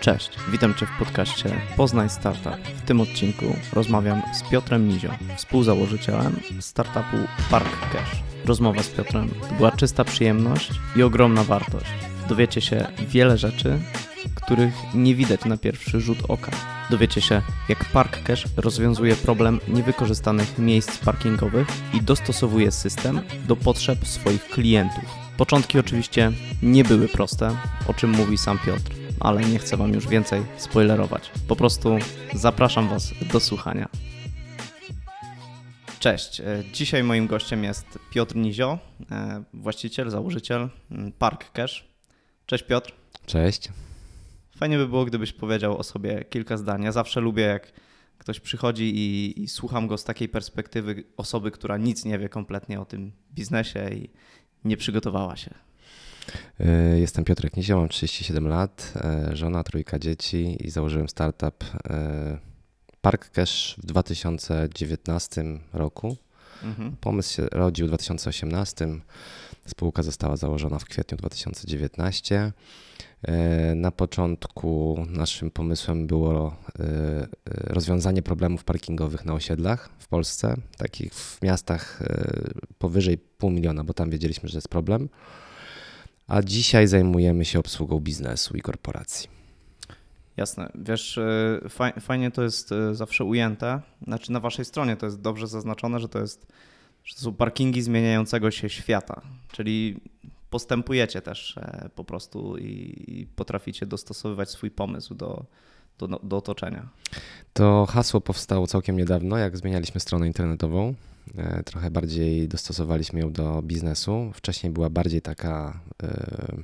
Cześć, witam Cię w podcaście Poznaj Startup. W tym odcinku rozmawiam z Piotrem Nizio, współzałożycielem startupu Park Cash. Rozmowa z Piotrem to była czysta przyjemność i ogromna wartość. Dowiecie się wiele rzeczy, których nie widać na pierwszy rzut oka. Dowiecie się, jak Park Cash rozwiązuje problem niewykorzystanych miejsc parkingowych i dostosowuje system do potrzeb swoich klientów. Początki oczywiście nie były proste, o czym mówi sam Piotr, ale nie chcę Wam już więcej spoilerować. Po prostu zapraszam Was do słuchania. Cześć, e, dzisiaj moim gościem jest Piotr Nizio, e, właściciel, założyciel mm, Park Cash. Cześć Piotr. Cześć. Fajnie by było, gdybyś powiedział o sobie kilka zdań. Ja zawsze lubię, jak ktoś przychodzi i, i słucham go z takiej perspektywy osoby, która nic nie wie kompletnie o tym biznesie i nie przygotowała się. E, jestem Piotrek Nizio, mam 37 lat, e, żona, trójka dzieci i założyłem startup e, Park Cash w 2019 roku. Mhm. Pomysł się rodził w 2018. Spółka została założona w kwietniu 2019. Na początku naszym pomysłem było rozwiązanie problemów parkingowych na osiedlach w Polsce, takich w miastach powyżej pół miliona, bo tam wiedzieliśmy, że jest problem. A dzisiaj zajmujemy się obsługą biznesu i korporacji. Jasne. Wiesz, fajnie to jest zawsze ujęte. Znaczy na waszej stronie to jest dobrze zaznaczone, że to jest że to są parkingi zmieniającego się świata, czyli postępujecie też e, po prostu i potraficie dostosowywać swój pomysł do, do, do otoczenia. To hasło powstało całkiem niedawno, jak zmienialiśmy stronę internetową. E, trochę bardziej dostosowaliśmy ją do biznesu. Wcześniej była bardziej taka e,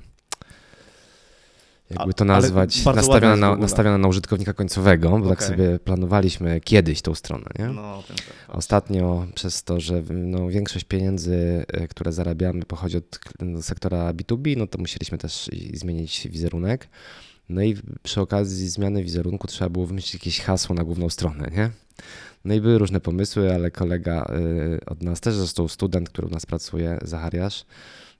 jakby to nazwać, nastawiona na, nastawiona na użytkownika końcowego, bo okay. tak sobie planowaliśmy kiedyś tą stronę. Nie? No, tak, Ostatnio przez to, że no, większość pieniędzy, e, które zarabiamy pochodzi od sektora B2B, no to musieliśmy też zmienić wizerunek. No i przy okazji zmiany wizerunku trzeba było wymyślić jakieś hasło na główną stronę, nie? No i były różne pomysły, ale kolega y, od nas, też zresztą student, który u nas pracuje, Zachariasz,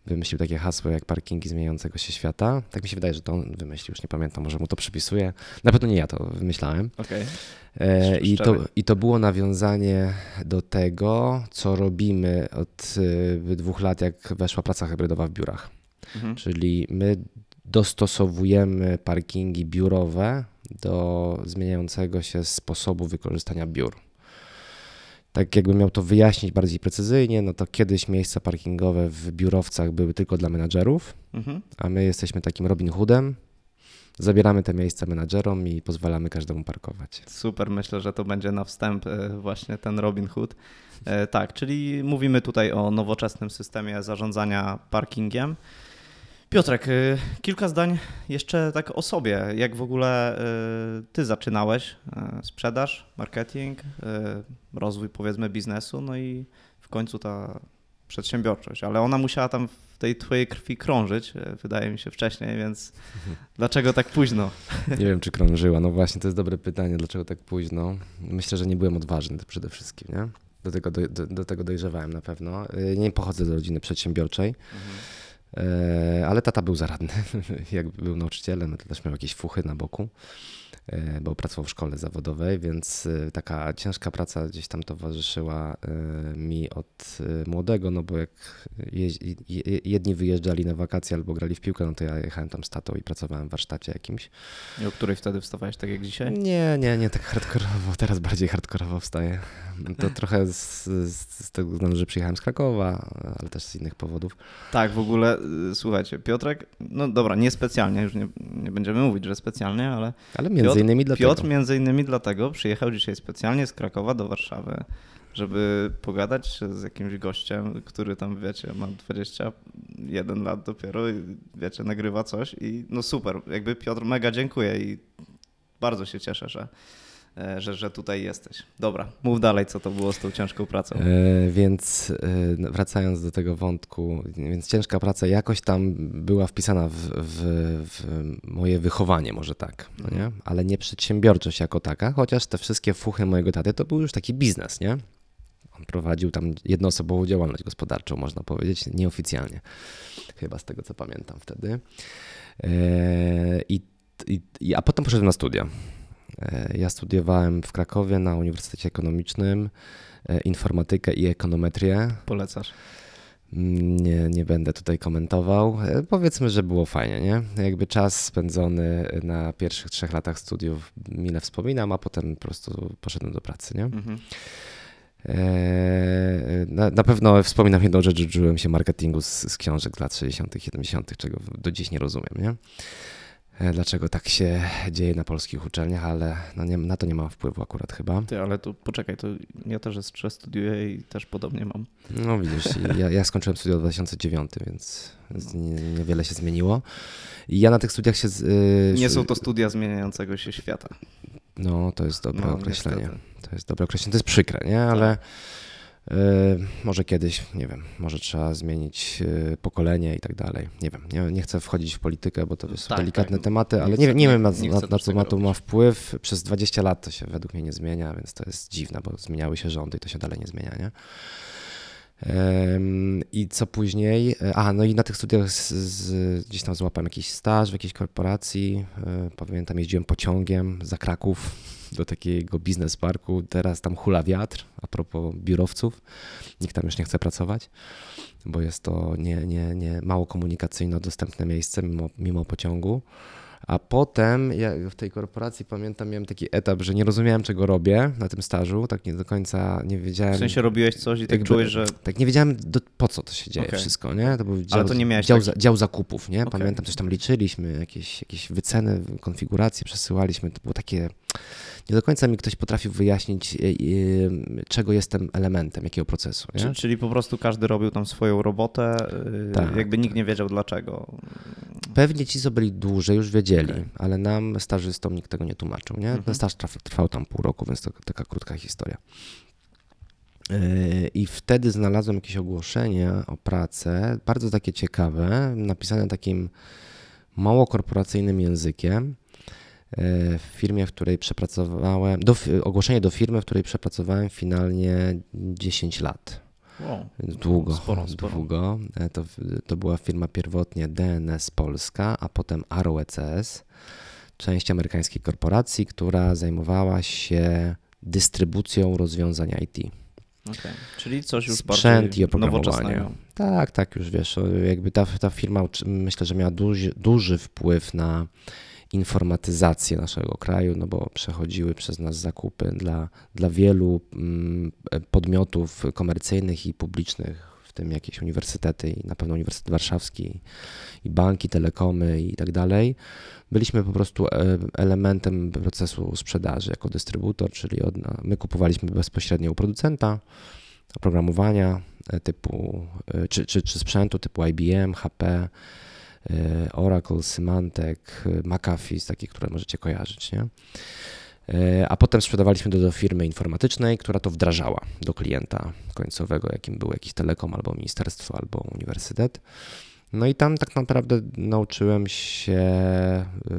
wymyślił takie hasło jak parkingi zmieniającego się świata. Tak mi się wydaje, że to on wymyślił, już nie pamiętam, może mu to przypisuję. Na pewno nie ja to wymyślałem. Okay. E, I, to, I to było nawiązanie do tego, co robimy od y, dwóch lat, jak weszła praca hybrydowa w biurach. Mhm. Czyli my dostosowujemy parkingi biurowe do zmieniającego się sposobu wykorzystania biur. Tak jakbym miał to wyjaśnić bardziej precyzyjnie, no to kiedyś miejsca parkingowe w biurowcach były tylko dla menadżerów, mhm. a my jesteśmy takim Robin Hoodem, zabieramy te miejsca menadżerom i pozwalamy każdemu parkować. Super, myślę, że to będzie na wstęp e, właśnie ten Robin Hood. E, tak, czyli mówimy tutaj o nowoczesnym systemie zarządzania parkingiem. Piotrek, y, kilka zdań jeszcze tak o sobie. Jak w ogóle y, ty zaczynałeś y, sprzedaż, marketing, rozwój powiedzmy biznesu, no i w końcu ta przedsiębiorczość, ale ona musiała tam w tej twojej krwi krążyć, wydaje mi się wcześniej, więc dlaczego tak późno? Nie wiem, czy krążyła. No właśnie, to jest dobre pytanie, dlaczego tak późno. Myślę, że nie byłem odważny przede wszystkim, nie? Do tego, do, do, tego dojrzewałem na pewno. Nie pochodzę z rodziny przedsiębiorczej. Mhm ale tata był zaradny, jakby był nauczycielem, to też miał jakieś fuchy na boku. E, bo pracował w szkole zawodowej, więc e, taka ciężka praca gdzieś tam towarzyszyła e, mi od młodego, no bo jak jedni wyjeżdżali na wakacje albo grali w piłkę, no to ja jechałem tam z tatą i pracowałem w warsztacie jakimś. I o której wtedy wstawałeś, tak jak dzisiaj? Nie, nie, nie tak hardkorowo, teraz bardziej hardkorowo wstaję. To trochę z, z tego względu, że przyjechałem z Krakowa, ale też z innych powodów. Tak, w ogóle, słuchajcie, Piotrek, no dobra, niespecjalnie, już nie, nie będziemy mówić, że specjalnie, ale... Ale między Piotr, innymi dlatego. Piotr między innymi dlatego przyjechał dzisiaj specjalnie z Krakowa do Warszawy, żeby pogadać z jakimś gościem, który tam, wiecie, ma 21 lat dopiero i, wiecie, nagrywa coś i no super, jakby Piotr, mega dziękuję i bardzo się cieszę, że że, że tutaj jesteś. Dobra, mów dalej, co to było z tą ciężką pracą. E, więc e, wracając do tego wątku, więc ciężka praca jakoś tam była wpisana w, w, w moje wychowanie, może tak, no nie? Ale nie przedsiębiorczość jako taka, chociaż te wszystkie fuchy mojego taty to był już taki biznes, nie? On prowadził tam jednoosobową działalność gospodarczą, można powiedzieć, nieoficjalnie, chyba z tego co pamiętam wtedy. I, i, a potem poszedłem na studia. Ja studiowałem w Krakowie na Uniwersytecie Ekonomicznym informatykę i ekonometrię. Polecasz? Nie, nie będę tutaj komentował. E, powiedzmy, że było fajnie, nie? Jakby czas spędzony na pierwszych trzech latach studiów mile wspominam, a potem po prostu poszedłem do pracy, nie? Mhm. E, na, na, pewno wspominam jedną rzecz, że uczyłem się marketingu z, z książek lat 60., 70., czego do dziś nie rozumiem, nie? E, dlaczego tak się dzieje na polskich uczelniach, ale no nie, na to nie mam wpływu akurat chyba. Ty, ale tu poczekaj, to ja też jeszcze studiuję i też podobnie mam. No widzisz, ja, ja skończyłem studia w 2009, więc niewiele się zmieniło. I ja na tych studiach się... Yy, nie są to studia zmieniającego się świata. No, to jest dobre no, określenie. Niestety. To jest dobre określenie, to jest przykre, nie? Ale... Tak może kiedyś, nie wiem, może trzeba zmienić yy, pokolenie i tak dalej. Nie wiem, nie, nie chcę wchodzić w politykę, bo to są tak, delikatne tak. tematy, ale nie, nie, nie wiem, na, na, na co ma to ma wpływ. Przez 20 lat to się według mnie nie zmienia, więc to jest dziwne, bo zmieniały się rządy i to się dalej nie zmienia, nie? I co później? A, no i na tych studiach z, z, gdzieś tam złapałem jakiś staż w jakiejś korporacji. Pamiętam, jeździłem pociągiem za Kraków do takiego biznes parku. Teraz tam hula wiatr, a propos biurowców. Nikt tam już nie chce pracować, bo jest to nie, nie, nie mało komunikacyjno dostępne miejsce mimo, mimo pociągu. A potem ja w tej korporacji pamiętam, miałem taki etap, że nie rozumiałem, czego robię na tym stażu, tak nie do końca nie wiedziałem. W sensie robiłeś coś i tak czułeś, że. Tak, nie wiedziałem do, po co to się dzieje okay. wszystko, nie? To był dział, Ale to nie miałeś dział, tak... dział zakupów, nie? Pamiętam, okay. coś tam liczyliśmy, jakieś, jakieś wyceny, konfiguracje przesyłaliśmy. To było takie nie do końca mi ktoś potrafił wyjaśnić, e, e, czego jestem elementem, jakiego procesu. Nie? Czyli po prostu każdy robił tam swoją robotę, e, tak. jakby nikt nie wiedział dlaczego. Pewnie ci, co byli dłużej, już wiedzieli, okay. ale nam, stażystom, nikt tego nie tłumaczył. Nie? Mhm. Ten staż trwał tam pół roku, więc to taka krótka historia. I wtedy znalazłem jakieś ogłoszenie o pracę, bardzo takie ciekawe, napisane takim mało korporacyjnym językiem w firmie, w której przepracowałem, do, ogłoszenie do firmy, w której przepracowałem finalnie 10 lat. Wow. Długo, sporo, sporo. długo. E, to, to była firma pierwotnie DNS Polska, a potem Arrow ECS, część amerykańskiej korporacji, która zajmowała się dystrybucją rozwiązań IT. Okay. Czyli coś już Sprzęt i oprogramowanie. Tak, tak, już wiesz, jakby ta, ta firma myślę, że miała duży, duży wpływ na informatyzację naszego kraju, no bo przechodziły przez nas zakupy dla, dla wielu mm, podmiotów komercyjnych i publicznych, w tym jakieś uniwersytety i na pewno Uniwersytet Warszawski i banki, telekomy i tak dalej. Byliśmy po prostu e, elementem procesu sprzedaży jako dystrybutor, czyli od, my kupowaliśmy bezpośrednio u producenta oprogramowania e, typu, e, czy, czy, czy sprzętu typu IBM, HP, Oracle, Symantec, McAfee, z takich, które możecie kojarzyć, nie? E, a potem sprzedawaliśmy to do firmy informatycznej, która to wdrażała do klienta końcowego, jakim był jakiś telekom, albo ministerstwo, albo uniwersytet. No i tam tak naprawdę nauczyłem się y,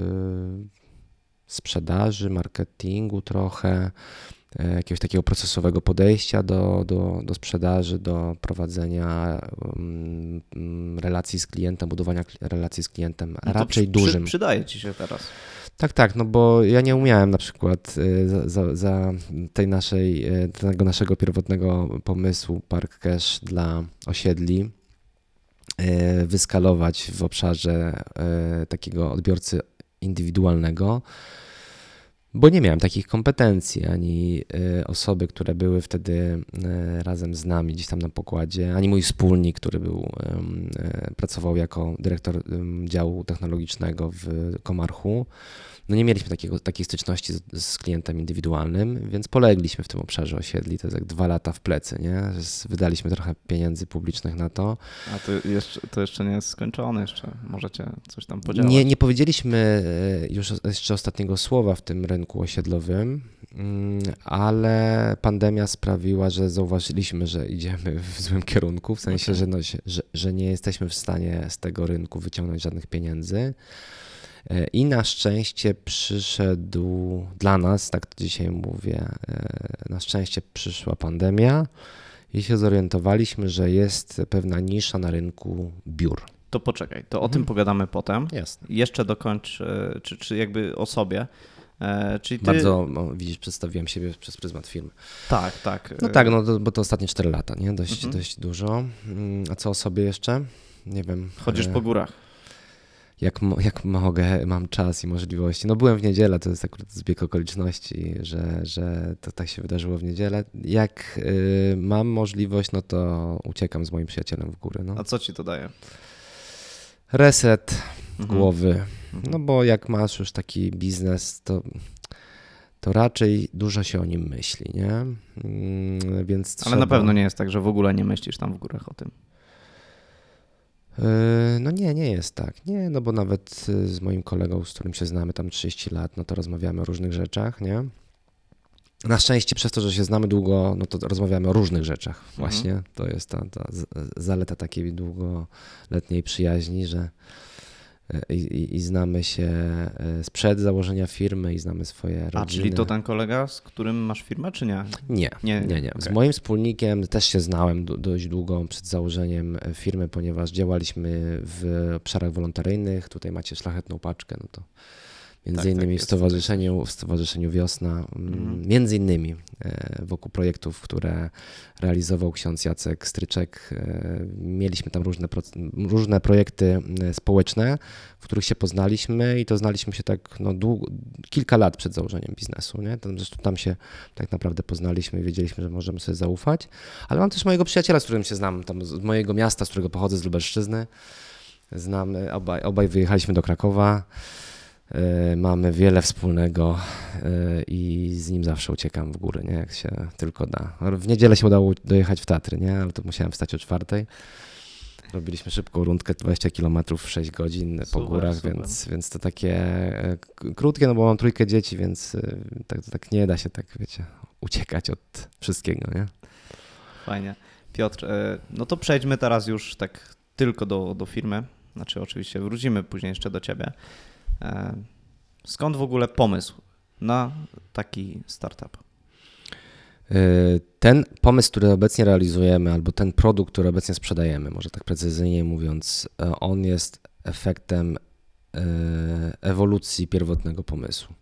sprzedaży, marketingu trochę, E, jakiegoś takiego procesowego podejścia do, do, do sprzedaży, do prowadzenia um, relacji z klientem, budowania relacji z klientem no raczej przy, dużym. Przydaje ci się teraz. Tak, tak, no bo ja nie umiałem na przykład e, za, za, za, tej naszej, e, tego naszego pierwotnego pomysłu Park Cash dla osiedli wyskalować w obszarze takiego odbiorcy indywidualnego bo nie miałem takich kompetencji, ani y, osoby, które były wtedy y, razem z nami gdzieś tam na pokładzie, ani mój wspólnik, który był, y, pracował jako dyrektor działu technologicznego w Komarchu no nie mieliśmy takiego, takiej styczności z, z, klientem indywidualnym, więc polegliśmy w tym obszarze osiedli. To jest jak dwa lata w plecy, nie? Wydaliśmy trochę pieniędzy publicznych na to. A to jeszcze, to jeszcze nie jest skończone, jeszcze możecie coś tam podziałać. Nie, nie powiedzieliśmy e, już jeszcze ostatniego słowa w tym rynku osiedlowym, mm, ale pandemia sprawiła, że zauważyliśmy, że idziemy w złym kierunku, w sensie, okay. że, no, że, że nie jesteśmy w stanie z tego rynku wyciągnąć żadnych pieniędzy. I na szczęście przyszedł dla nas, tak dzisiaj mówię, e, na szczęście przyszła pandemia i się zorientowaliśmy, że jest pewna nisza na rynku biur. To poczekaj, to o tym mhm. pogadamy potem. Jasne. Jeszcze dokończ, e, czy, czy jakby o sobie. E, czyli ty... Bardzo, no, widzisz, przedstawiłem siebie przez pryzmat firmy. Tak, tak. No tak, no to, bo to ostatnie 4 lata, nie? Dość, mhm. dość dużo. Mm, a co o sobie jeszcze? Nie wiem. Chodzisz po górach jak, jak mogę, mam czas i możliwości. No byłem w niedzielę, to jest akurat zbieg okoliczności, że, że to tak się wydarzyło w niedzielę. Jak y, mam możliwość, no to uciekam z moim przyjacielem w góry. No. A co ci to daje? Reset mhm. głowy. Mhm. No bo jak masz już taki biznes, to to raczej dużo się o nim myśli, nie? Mm, więc Ale trzeba... na pewno nie jest tak, że w ogóle nie myślisz tam w górach o tym. Yy, no nie, nie jest tak. Nie, no bo nawet y, z moim kolegą, z którym się znamy tam 30 lat, no to rozmawiamy o różnych rzeczach, nie? Na szczęście przez to, że się znamy długo, no to rozmawiamy o różnych rzeczach mhm. właśnie. Mhm. To jest ta, ta zaleta takiej długoletniej przyjaźni, że i, i, i, znamy się e, sprzed założenia firmy i znamy swoje rodziny. A czyli to ten kolega, z którym masz firmę, czy nie? Nie, nie, nie. nie. Z okay. moim wspólnikiem też się znałem dość długo przed założeniem e, firmy, ponieważ działaliśmy w obszarach wolontaryjnych. Tutaj macie szlachetną paczkę, no to Między tak, innymi tak w, stowarzyszeniu, w Stowarzyszeniu Wiosna, mm, mhm. między innymi e, wokół projektów, które realizował ksiądz Jacek Stryczek. E, mieliśmy tam różne, różne projekty e, społeczne, w których się poznaliśmy i to znaliśmy się tak no, długo, kilka lat przed założeniem biznesu. Nie? Tam, zresztą tam się tak naprawdę poznaliśmy i wiedzieliśmy, że możemy sobie zaufać. Ale mam też mojego przyjaciela, z którym się znam, tam z mojego miasta, z którego pochodzę, z Lubelszczyzny. Znamy, obaj, obaj wyjechaliśmy do Krakowa. E, mamy wiele wspólnego e, i z nim zawsze uciekam w góry, nie? jak się tylko da. W niedzielę się udało dojechać w Tatry, nie? ale to musiałem wstać o czwartej. Robiliśmy szybką rundkę 20 km w 6 godzin super, po górach, Więc, więc to takie e, krótkie, no bo mam trójkę dzieci, więc tak, tak nie da się tak, wiecie, uciekać od wszystkiego, nie? Fajnie. Piotr, no to przejdźmy teraz już tak tylko do, do firmy. Znaczy oczywiście wrócimy później jeszcze do ciebie. E, skąd w ogóle pomysł na taki startup? E, ten pomysł, który obecnie realizujemy, albo ten produkt, który obecnie sprzedajemy, może tak precyzyjnie mówiąc, e, on jest efektem ewolucji pierwotnego pomysłu.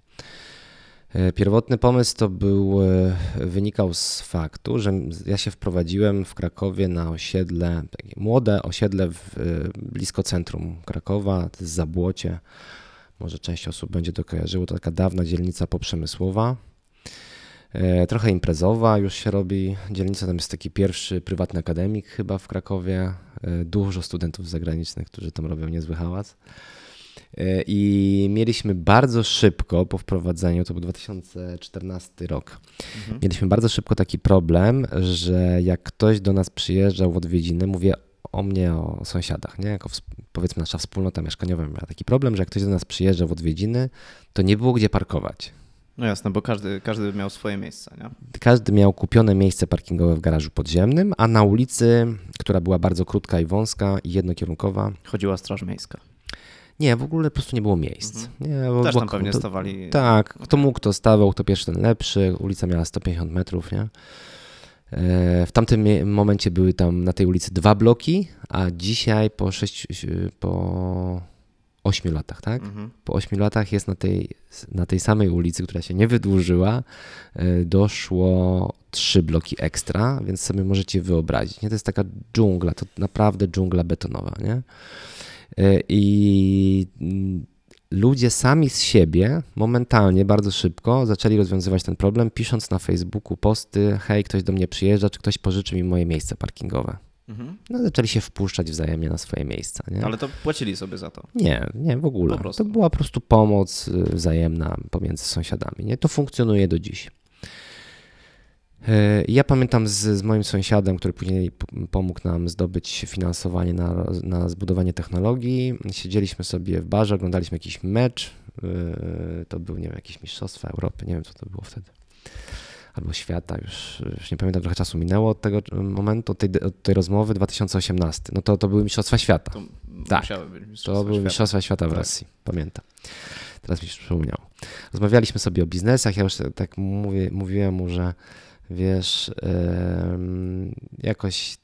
Pierwotny pomysł to był, wynikał z faktu, że ja się wprowadziłem w Krakowie na osiedle, takie młode osiedle w, blisko centrum Krakowa, to jest Zabłocie, może część osób będzie to kojarzyło, to taka dawna dzielnica poprzemysłowa, e, trochę imprezowa już się robi. Dzielnica tam jest taki pierwszy prywatny akademik chyba w Krakowie, e, dużo studentów zagranicznych, którzy tam robią niezły hałas. E, I mieliśmy bardzo szybko po wprowadzeniu, to był 2014 rok, mhm. mieliśmy bardzo szybko taki problem, że jak ktoś do nas przyjeżdżał w odwiedziny, mówię o mnie, o sąsiadach, nie? Jako powiedzmy nasza wspólnota mieszkaniowa miała taki problem, że jak ktoś do nas przyjeżdżał w odwiedziny, to nie było gdzie parkować. No jasne, bo każdy, każdy miał swoje miejsce, nie? Każdy miał kupione miejsce parkingowe w garażu podziemnym, a na ulicy, która była bardzo krótka i wąska i jednokierunkowa. Chodziła Straż Miejska. Nie, w ogóle po prostu nie było miejsc. Mhm. Nie, Też tam pewnie to, stawali. Tak, kto mógł, to stawał, kto pierwszy, ten lepszy. Ulica miała 150 metrów, nie? E, w tamtym momencie były tam na tej ulicy dwa bloki, a dzisiaj po, sześć, po 8 latach, tak? Mhm. Po 8 latach jest na tej, na tej samej ulicy, która się nie wydłużyła, e, doszło trzy bloki ekstra, więc sobie możecie wyobrazić. Nie? To jest taka dżungla, to naprawdę dżungla betonowa. Nie? E, I ludzie sami z siebie momentalnie, bardzo szybko zaczęli rozwiązywać ten problem, pisząc na Facebooku posty: hej, ktoś do mnie przyjeżdża, czy ktoś pożyczy mi moje miejsce parkingowe. Mhm. No, zaczęli się wpuszczać wzajemnie na swoje miejsca. Nie? Ale to płacili sobie za to? Nie, nie, w ogóle. To była po prostu pomoc y, wzajemna pomiędzy sąsiadami. Nie? To funkcjonuje do dziś. E, ja pamiętam z, z, moim sąsiadem, który później pomógł nam zdobyć finansowanie na, na zbudowanie technologii. Siedzieliśmy sobie w barze, oglądaliśmy jakiś mecz. E, to był, nie wiem, jakieś Mistrzostwa Europy, nie wiem co to było wtedy. Albo świata, już, już nie pamiętam, trochę czasu minęło od tego momentu, od tej, od tej rozmowy, 2018. No to, to były Mistrzostwa Świata. To tak, mistrzostwa to były świata. Mistrzostwa Świata w tak. Rosji, pamiętam. Teraz mi się przypomniało. Rozmawialiśmy sobie o biznesach, ja już tak mówię, mówiłem mu, że wiesz, jakoś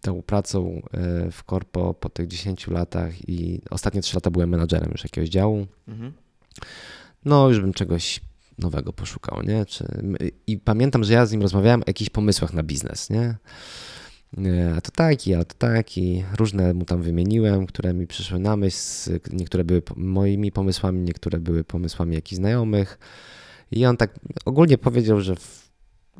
tą pracą e, w korpo po tych 10 latach i ostatnie 3 lata byłem menadżerem już jakiegoś działu. Mhm. No, już bym czegoś nowego poszukał, nie? Czy, I pamiętam, że ja z nim rozmawiałem o jakichś pomysłach na biznes, nie? A to taki, a to taki. Różne mu tam wymieniłem, które mi przyszły na myśl. Niektóre były moimi pomysłami, niektóre były pomysłami jakichś znajomych. I on tak ogólnie powiedział, że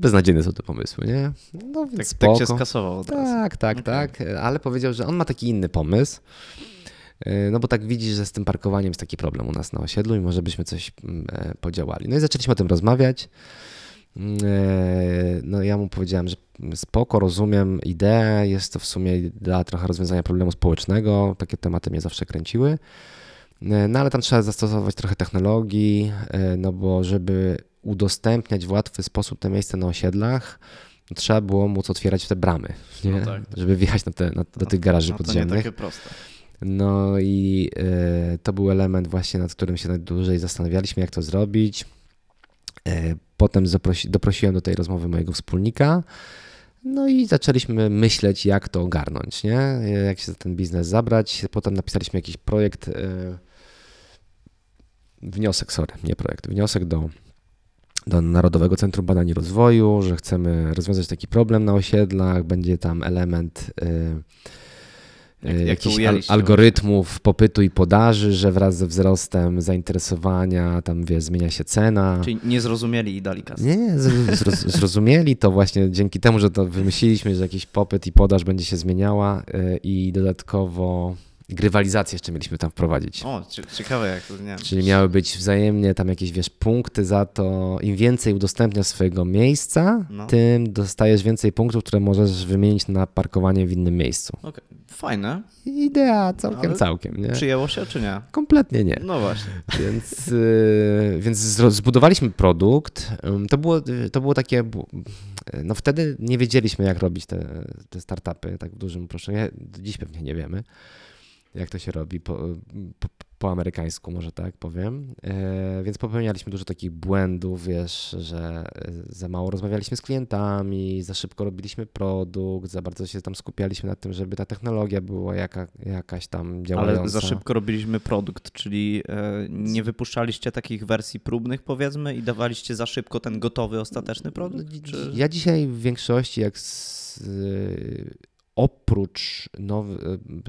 beznadziejne są te pomysły, nie? No więc tak, spoko. tak się skasował od Tak, tak, okay. tak. Ale powiedział, że on ma taki inny pomysł. E, no bo tak widzisz, że z tym parkowaniem jest taki problem u nas na osiedlu i może byśmy coś mm, e, podziałali. No i zaczęliśmy o tym rozmawiać. Mm, e, no ja mu powiedziałem, że spoko, rozumiem ideę, jest to w sumie dla trochę rozwiązania problemu społecznego, takie tematy mnie zawsze kręciły. No ale tam trzeba zastosować trochę technologii, no bo żeby udostępniać w łatwy sposób te miejsca na osiedlach, trzeba było móc otwierać te bramy? No tak, tak. żeby wjechać na te, na, do tych garaży no, podziemnych. To nie takie proste. No i y, to był element właśnie, nad którym się najdłużej zastanawialiśmy, jak to zrobić. Y, potem zaprosi, doprosiłem do tej rozmowy mojego wspólnika. No i zaczęliśmy myśleć, jak to ogarnąć, nie? jak się za ten biznes zabrać. Potem napisaliśmy jakiś projekt, y, wniosek, sorry, nie projekt, wniosek do do Narodowego Centrum Badań i Rozwoju, że chcemy rozwiązać taki problem na osiedlach, będzie tam element y, jak, jakichś al algorytmów popytu i podaży, że wraz ze wzrostem zainteresowania tam wie, zmienia się cena. Czyli nie zrozumieli i dali kasę. Nie, nie zrozumieli to właśnie dzięki temu, że to wymyśliliśmy, że jakiś popyt i podaż będzie się zmieniała y, i dodatkowo grywalizację jeszcze mieliśmy tam wprowadzić. O, ciekawe jak to, nie Czyli miały być wzajemnie tam jakieś, wiesz, punkty za to, im więcej udostępniasz swojego miejsca, no. tym dostajesz więcej punktów, które możesz wymienić na parkowanie w innym miejscu. Okay. fajne. Idea całkiem, Ale całkiem, nie? Przyjęło się czy nie? Kompletnie nie. No właśnie. Więc, yy, więc zbudowaliśmy produkt. To było, to było takie, no wtedy nie wiedzieliśmy jak robić te, te startupy tak w dużym uproszczeniu. Dziś pewnie nie wiemy jak to się robi po, po, po amerykańsku, może tak powiem. E, więc popełnialiśmy dużo takich błędów, wiesz, że za mało rozmawialiśmy z klientami, za szybko robiliśmy produkt, za bardzo się tam skupialiśmy na tym, żeby ta technologia była jaka, jakaś tam działająca. Ale za szybko robiliśmy produkt, czyli e, nie wypuszczaliście takich wersji próbnych, powiedzmy, i dawaliście za szybko ten gotowy, ostateczny produkt? Czy... Ja dzisiaj w większości, jak z, oprócz nowych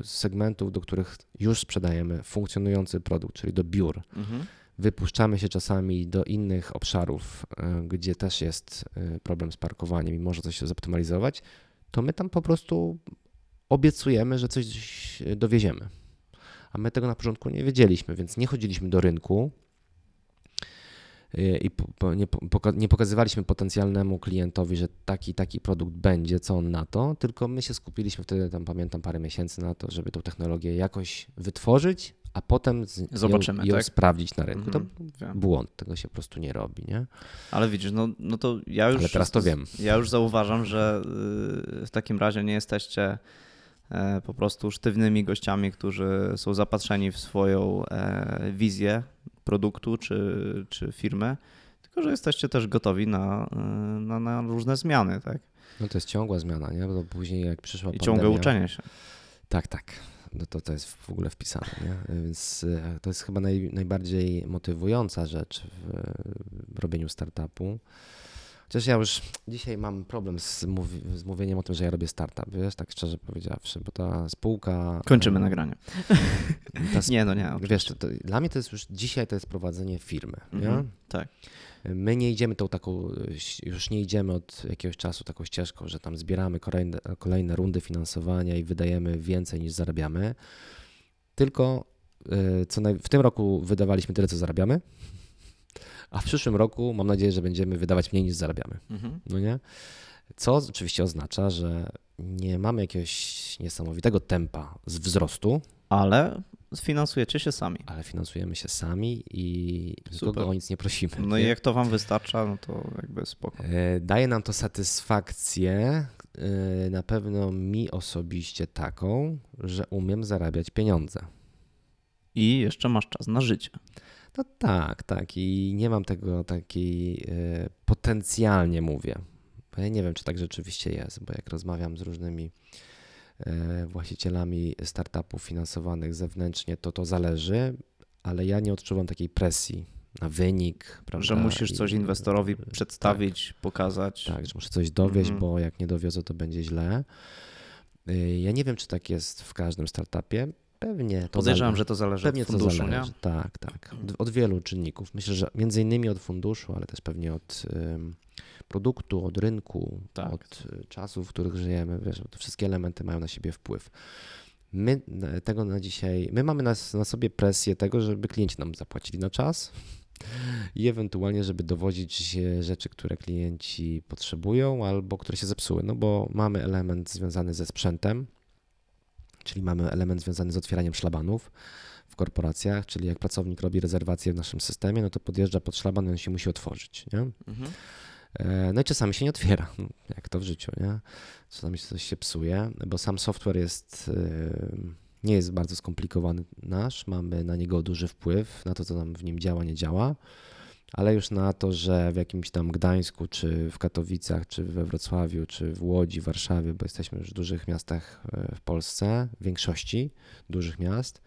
segmentów, do których już sprzedajemy funkcjonujący produkt, czyli do biur, mhm. wypuszczamy się czasami do innych obszarów, e, gdzie też jest e, problem z parkowaniem i może coś się zoptymalizować, to my tam po prostu obiecujemy, że coś dowieziemy. A my tego na początku nie wiedzieliśmy, więc nie chodziliśmy do rynku, i nie, pokazywaliśmy potencjalnemu klientowi, że taki taki produkt będzie, co on na to, tylko my się skupiliśmy wtedy, tam pamiętam parę miesięcy na to, żeby tą technologię jakoś wytworzyć, a potem Zobaczymy, ją, ją tak? sprawdzić na rynku. To mhm, błąd, tego się po prostu nie robi, nie? Ale widzisz, no, no to ja już... Ale teraz to wiem. Ja już zauważam, że y, w takim razie nie jesteście po prostu sztywnymi gościami, którzy są zapatrzeni w swoją e, wizję produktu czy, czy firmę, tylko że jesteście też gotowi na, na, na różne zmiany, tak? No to jest ciągła zmiana, nie? Bo później jak przyszła I pandemia... ciągłe uczenie się. Tak, tak. No to, to jest w ogóle wpisane, nie? Więc e, to jest chyba naj, najbardziej motywująca rzecz w robieniu startupu Chociaż ja już dzisiaj mam problem z, z mówieniem o tym, że ja robię startup, wiesz, tak szczerze powiedziawszy, bo ta spółka... Kończymy nagranie. nie, no nie. Wiesz, to, to, dla mnie to jest już dzisiaj to jest prowadzenie firmy, mhm, nie? Tak. My nie idziemy tą taką, już nie idziemy od jakiegoś czasu taką ścieżką, że tam zbieramy kolejne, kolejne rundy finansowania i wydajemy więcej niż zarabiamy, tylko y, co naj... w tym roku wydawaliśmy tyle, co zarabiamy, a w przyszłym roku mam nadzieję, że będziemy wydawać mniej niż zarabiamy. Mhm. No nie? Co oczywiście oznacza, że nie mamy jakiegoś niesamowitego tempa z wzrostu. Ale finansujecie się sami. Ale finansujemy się sami i Super. nikogo o nic nie prosimy. No i jak to wam wystarcza, no to jakby spoko. E, daje nam to satysfakcję, e, na pewno mi osobiście taką, że umiem zarabiać pieniądze. I jeszcze masz czas na życie. No tak, tak. I nie mam tego takiej e, potencjalnie mówię. Bo ja nie wiem, czy tak rzeczywiście jest, bo jak rozmawiam z różnymi e, właścicielami startupów finansowanych zewnętrznie, to to zależy, ale ja nie odczuwam takiej presji na wynik. Prawda? Że musisz coś inwestorowi tak, przedstawić, tak, pokazać. Tak, że muszę coś dowieść, mhm. bo jak nie dowiozę, to będzie źle. Y, ja nie wiem, czy tak jest w każdym startupie. Pewnie. To Podejrzewam, zależy. że to zależy Pewnie od funduszu, to zależy. nie? Tak, tak. Od wielu czynników. Myślę, że między innymi od funduszu, ale też pewnie od produktu, od rynku, tak. od y, czasów, w których żyjemy. Wiesz, te wszystkie elementy mają na siebie wpływ. My tego na dzisiaj, my mamy na, na sobie presję tego, żeby klienci nam zapłacili na czas, i ewentualnie, żeby dowodzić rzeczy, które klienci potrzebują albo które się zepsuły. No bo mamy element związany ze sprzętem, czyli mamy element związany z otwieraniem szlabanów w korporacjach, czyli jak pracownik robi rezerwację w naszym systemie, no to podjeżdża pod szlaban i on się musi otworzyć. Nie? Mhm. E, no i czasami się nie otwiera, jak to w życiu, nie? Czasami coś się psuje, bo sam software jest nie jest bardzo skomplikowany nasz, mamy na niego duży wpływ, na to, co nam w nim działa, nie działa, ale już na to, że w jakimś tam Gdańsku, czy w Katowicach, czy we Wrocławiu, czy w Łodzi, Warszawie, bo jesteśmy już w dużych miastach e, w Polsce, w większości dużych miast,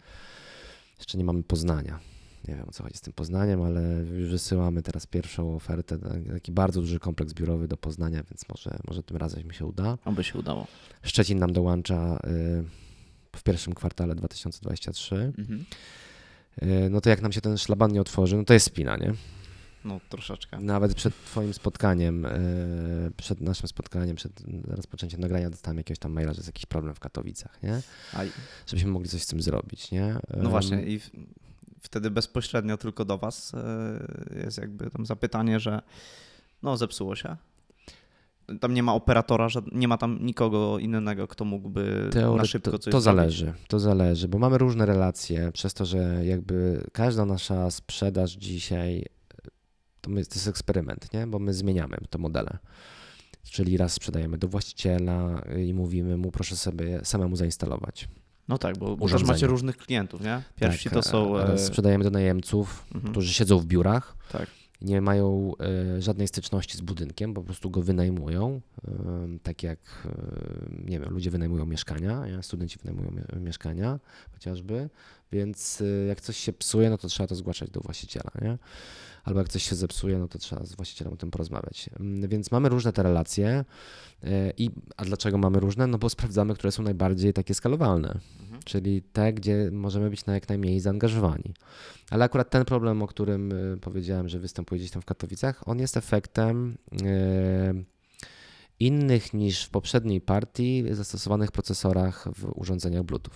jeszcze nie mamy Poznania. Nie wiem o co chodzi z tym Poznaniem, ale już wysyłamy teraz pierwszą ofertę, taki bardzo duży kompleks biurowy do Poznania, więc może, może tym razem mi się uda. Oby się udało. Szczecin nam dołącza y, w pierwszym kwartale 2023, mhm. E, no to jak nam się ten szlaban nie otworzy, no to jest spina, nie? No troszeczkę. Nawet przed twoim spotkaniem, e, przed naszym spotkaniem, przed rozpoczęciem nagrania dostałem jakiegoś tam maila, że jest jakiś problem w Katowicach, nie? Żebyśmy mogli coś z tym zrobić, nie? No właśnie i wtedy bezpośrednio tylko do was e, jest jakby tam zapytanie, że no zepsuło się, tam nie ma operatora, nie ma tam nikogo innego, kto mógłby Teory, na szybko coś to, to zależy, to zależy, bo mamy różne relacje, przez to, że jakby każda nasza sprzedaż dzisiaj to, my, to jest eksperyment, nie? bo my zmieniamy te modele. Czyli raz sprzedajemy do właściciela i mówimy mu, proszę sobie samemu zainstalować. No tak, bo, bo też macie różnych klientów, nie? Pierwsi tak, to są. E, sprzedajemy do najemców, mhm. którzy siedzą w biurach. Tak nie mają e, żadnej styczności z budynkiem, po prostu go wynajmują, e, tak jak nie wiem, ludzie wynajmują mieszkania, studenci wynajmują mieszkania chociażby, więc jak coś się psuje, no to trzeba to zgłaszać do właściciela, nie? Albo jak coś się zepsuje, no to trzeba z właścicielem o tym porozmawiać. Mm, więc mamy różne te relacje. I, a dlaczego mamy różne? No bo sprawdzamy, które są najbardziej takie skalowalne, mhm. czyli te, gdzie możemy być na jak najmniej zaangażowani. Ale akurat ten problem, o którym y, powiedziałem, że występuje gdzieś tam w Katowicach, on jest efektem y, innych niż w poprzedniej partii zastosowanych procesorach w urządzeniach Bluetooth.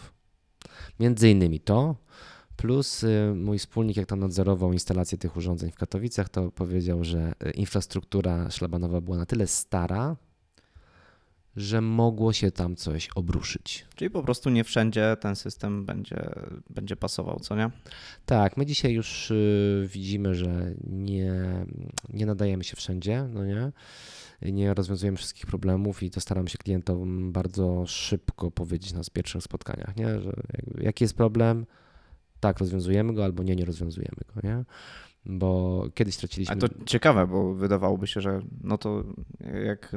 Między innymi to, plus y, mój wspólnik, jak tam nadzorował instalację tych urządzeń w Katowicach, to powiedział, że infrastruktura szlabanowa była na tyle stara, że mogło się tam coś obruszyć. Czyli po prostu nie wszędzie ten system będzie, będzie pasował, co nie? Tak, my dzisiaj już y, widzimy, że nie, nie nadajemy się wszędzie, no nie? Nie rozwiązujemy wszystkich problemów i to staram się klientom bardzo szybko powiedzieć na pierwszych spotkaniach, nie? Że jaki jest problem, tak, rozwiązujemy go albo nie, nie rozwiązujemy go, nie? bo kiedyś straciliśmy. A to ciekawe, bo wydawałoby się, że no to jak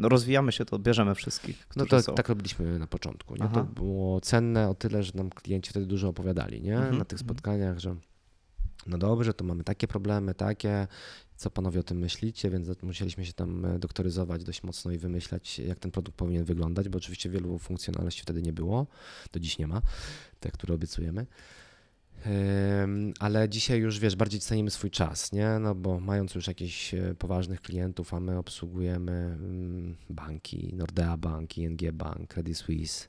rozwijamy się, to bierzemy wszystkich. No to są. tak robiliśmy na początku. Nie? To było cenne o tyle, że nam klienci wtedy dużo opowiadali nie? Mhm. na tych spotkaniach, że no dobrze, to mamy takie problemy, takie, co panowie o tym myślicie, więc musieliśmy się tam e, doktoryzować dość mocno i wymyślać, jak ten produkt powinien wyglądać, bo oczywiście wielu funkcjonalności wtedy nie było, do dziś nie ma, te, które obiecujemy ale dzisiaj już wiesz, bardziej cenimy swój czas, nie? No bo mając już jakichś e, poważnych klientów, a my obsługujemy mm, banki, Nordea Bank, ING Bank, Credit Suisse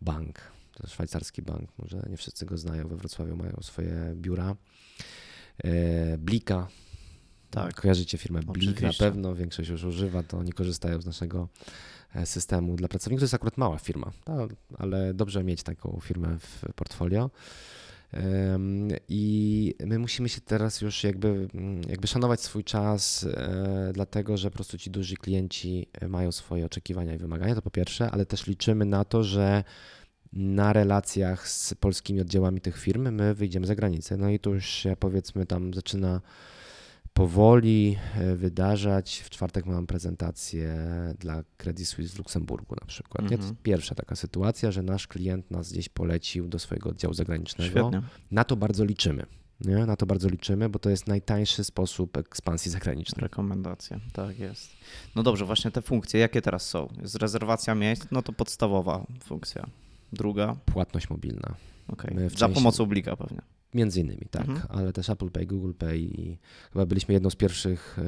Bank, to szwajcarski bank, może nie wszyscy go znają, we Wrocławiu mają swoje biura. E, Blika, tak. Kojarzycie firmę Blik na pewno, większość już używa, to oni korzystają z naszego e, systemu dla pracowników. To jest akurat mała firma, ale dobrze mieć taką firmę w portfolio. I my musimy się teraz już jakby, mm, jakby szanować swój czas, e, dlatego że po prostu ci duży klienci mają swoje oczekiwania i wymagania, to po pierwsze, ale też liczymy na to, że na relacjach z polskimi oddziałami tych firm my wyjdziemy za granicę. No i tu już powiedzmy tam zaczyna powoli e, wydarzać. W czwartek mam prezentację dla Credit Suisse w Luksemburgu na przykład. Mhm. Nie? To mhm. pierwsza taka sytuacja, że nasz klient nas gdzieś polecił do swojego oddziału zagranicznego. Świetnie. Na to bardzo liczymy. Nie? Na to bardzo liczymy, bo to jest najtańszy sposób ekspansji zagranicznej. Rekomendacja, tak jest. No dobrze, właśnie te funkcje, jakie teraz są? Jest rezerwacja miejsc, no to podstawowa funkcja. Druga? Płatność mobilna. Okay. Za pomocą Blika pewnie. Między innymi, tak, mhm. ale też Apple Pay, Google Pay i chyba byliśmy jedną z pierwszych,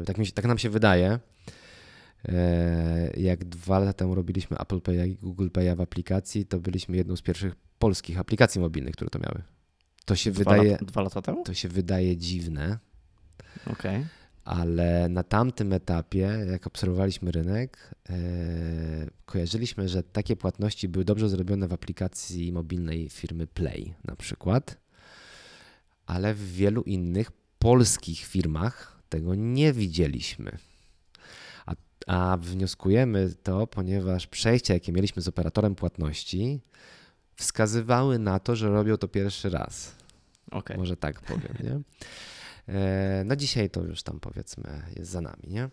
e, tak, mi tak nam się wydaje, e, jak dwa lata temu robiliśmy Apple Pay i Google Pay w aplikacji, to byliśmy jedną z pierwszych polskich aplikacji mobilnych, które to miały. To się dwa wydaje. Lata, dwa lata temu? To się wydaje dziwne. Okej. Okay. Ale na tamtym etapie, jak obserwowaliśmy rynek, e, kojarzyliśmy, że takie płatności były dobrze zrobione w aplikacji mobilnej firmy Play na przykład, ale w wielu innych polskich firmach tego nie widzieliśmy. A, a wnioskujemy to, ponieważ przejścia, jakie mieliśmy z operatorem płatności, wskazywały na to, że robią to pierwszy raz. Okay. Może tak powiem, nie? E, no dzisiaj to już tam powiedzmy jest za nami, nie?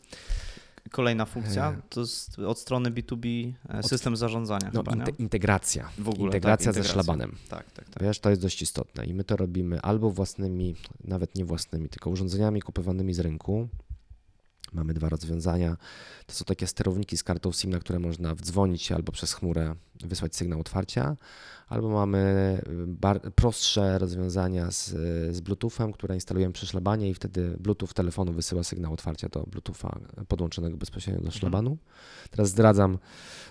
Kolejna funkcja e, to jest od strony B2B e, system zarządzania. No, chyba, integracja. W ogóle, integracja tak, ze szlabanem. Tak, tak, tak. Wiesz, to jest dość istotne i my to robimy albo własnymi, nawet nie własnymi, tylko urządzeniami kupowanymi z rynku, Mamy dwa rozwiązania. To są takie sterowniki z kartą SIM, na które można wdzwonić albo przez chmurę wysłać sygnał otwarcia, albo mamy prostsze rozwiązania z, z Bluetoothem, które instalujemy przy szlabanie i wtedy Bluetooth telefonu wysyła sygnał otwarcia do Bluetootha podłączonego bezpośrednio do mhm. szlabanu. Teraz zdradzam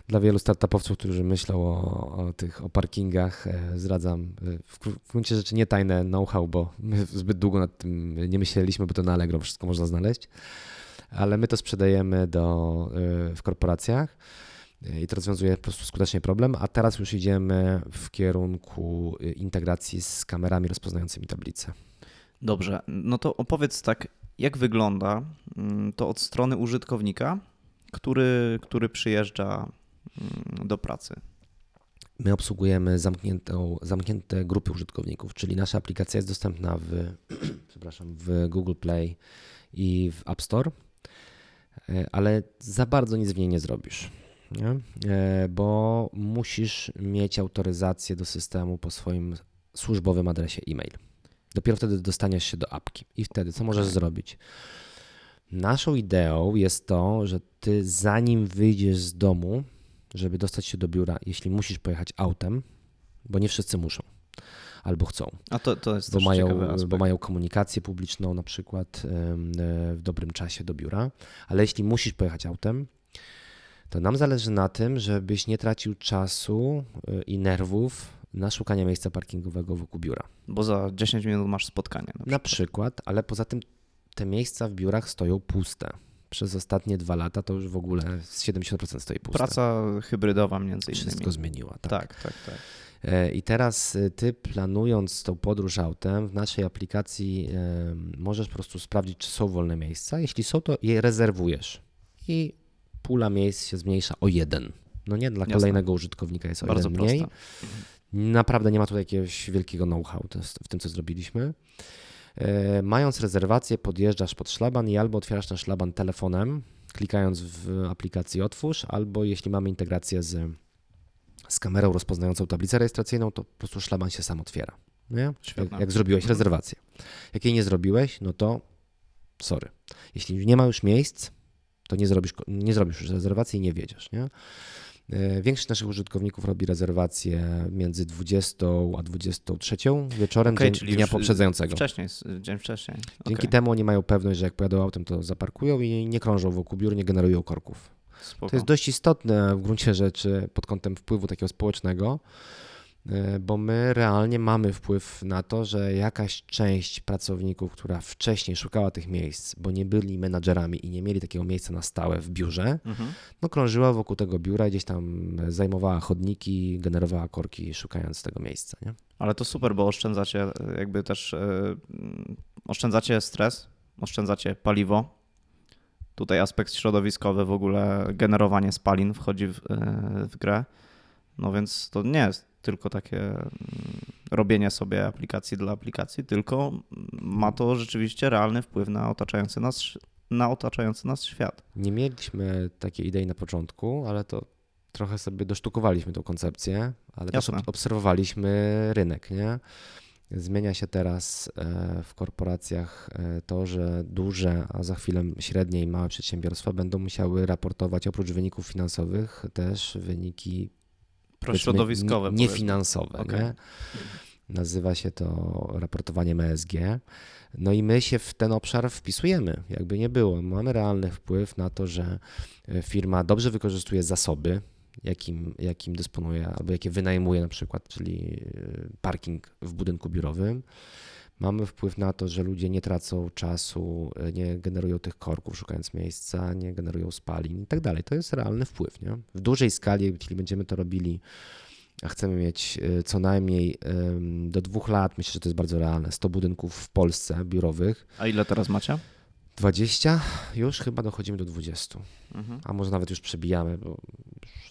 dla wielu startupowców, którzy myślą o, o tych o parkingach, e, zdradzam e, w, w gruncie rzeczy nie tajne know-how, bo my zbyt długo nad tym nie myśleliśmy, bo to na Allegro wszystko można znaleźć ale my to sprzedajemy do, y, w korporacjach i to rozwiązuje po prostu skutecznie problem, a teraz już idziemy w kierunku y, integracji z kamerami rozpoznającymi tablice. Dobrze, no to opowiedz tak, jak wygląda mm, to od strony użytkownika, który, który przyjeżdża mm, do pracy. My obsługujemy zamkniętą, zamknięte grupy użytkowników, czyli nasza aplikacja jest dostępna w, przepraszam, w Google Play i w App Store. E, ale za bardzo nic w niej nie zrobisz. Nie? E, bo musisz mieć autoryzację do systemu po swoim służbowym adresie e-mail. Dopiero wtedy dostaniesz się do apki. I wtedy co możesz zrobić? Naszą ideą jest to, że ty zanim wyjdziesz z domu, żeby dostać się do biura, jeśli musisz pojechać autem, bo nie wszyscy muszą albo chcą. A to, to jest bo mają, bo mają komunikację publiczną na przykład w dobrym czasie do biura, ale jeśli musisz pojechać autem, to nam zależy na tym, żebyś nie tracił czasu y, i nerwów na szukanie miejsca parkingowego wokół biura. Bo za 10 minut masz spotkanie. Na przykład, na przykład ale poza tym te miejsca w biurach stoją puste przez ostatnie dwa lata to już w ogóle z 70% stoi puste. Praca hybrydowa między innymi. Wszystko zmieniła, tak. Tak, tak, tak. E, I teraz e, ty planując tą podróż autem w naszej aplikacji możesz po prostu sprawdzić, czy są wolne miejsca. Jeśli są, to je rezerwujesz i pula miejsc się zmniejsza o jeden. No nie, dla Jasne. kolejnego użytkownika jest o Bardzo jeden mniej. Naprawdę nie ma tutaj jakiegoś wielkiego know-how w tym, co zrobiliśmy. E, mając rezerwację, podjeżdżasz pod szlaban i albo otwierasz ten szlaban telefonem, klikając w aplikacji Otwórz, albo jeśli mamy integrację z z kamerą rozpoznającą tablicę rejestracyjną, to po prostu szlaban się sam otwiera. Nie? Jak, jak, zrobiłeś mhm. rezerwację. Jak jej nie zrobiłeś, no to sorry. Jeśli nie ma już miejsc, to nie zrobisz, nie zrobisz już rezerwacji i nie wiedziesz. Nie? E, większość naszych użytkowników robi rezerwację między 20 a 23 wieczorem okay, dzień, dnia poprzedzającego. Wcześniej, dzień wcześniej. Dzięki okay. temu oni mają pewność, że jak pojadą autem, to zaparkują i nie krążą wokół biur, nie generują korków. Spoko. To jest dość istotne w gruncie rzeczy pod kątem wpływu takiego społecznego, e, bo my realnie mamy wpływ na to, że jakaś część pracowników, która wcześniej szukała tych miejsc, bo nie byli menadżerami i nie mieli takiego miejsca na stałe w biurze, mhm. no krążyła wokół tego biura, gdzieś tam zajmowała chodniki, generowała korki, szukając tego miejsca. Nie? Ale to super, bo oszczędzacie jakby też yy, oszczędzacie stres, oszczędzacie paliwo, Tutaj aspekt środowiskowy, w ogóle generowanie spalin wchodzi w, e, w grę. No więc to nie jest tylko takie mm, robienie sobie aplikacji dla aplikacji, tylko ma to rzeczywiście realny wpływ na otaczający nas, na otaczający nas świat. Nie mieliśmy takiej idei na początku, ale to trochę sobie dosztukowaliśmy tą koncepcję, ale Jasne. też obserwowaliśmy rynek, nie? Zmienia się teraz e, w korporacjach e, to, że duże, a za chwilę średnie i małe przedsiębiorstwa będą musiały raportować oprócz wyników finansowych też wyniki prośrodowiskowe, niefinansowe. Okay. Nie? Nazywa się to raportowanie MSG. No i my się w ten obszar wpisujemy, jakby nie było. Mamy realny wpływ na to, że e, firma dobrze wykorzystuje zasoby, jakim, jakim dysponuje albo jakie wynajmuje na przykład, czyli e, parking w budynku biurowym. Mamy wpływ na to, że ludzie nie tracą czasu, e, nie generują tych korków szukając miejsca, nie generują spalin i tak dalej. To jest realny wpływ. Nie? W dużej skali, jeśli będziemy to robili, a chcemy mieć e, co najmniej do dwóch lat, myślę, że to jest bardzo realne, 100 budynków w Polsce biurowych. A ile teraz macie? 20, już chyba dochodzimy do 20. Mhm. A może nawet już przebijamy, bo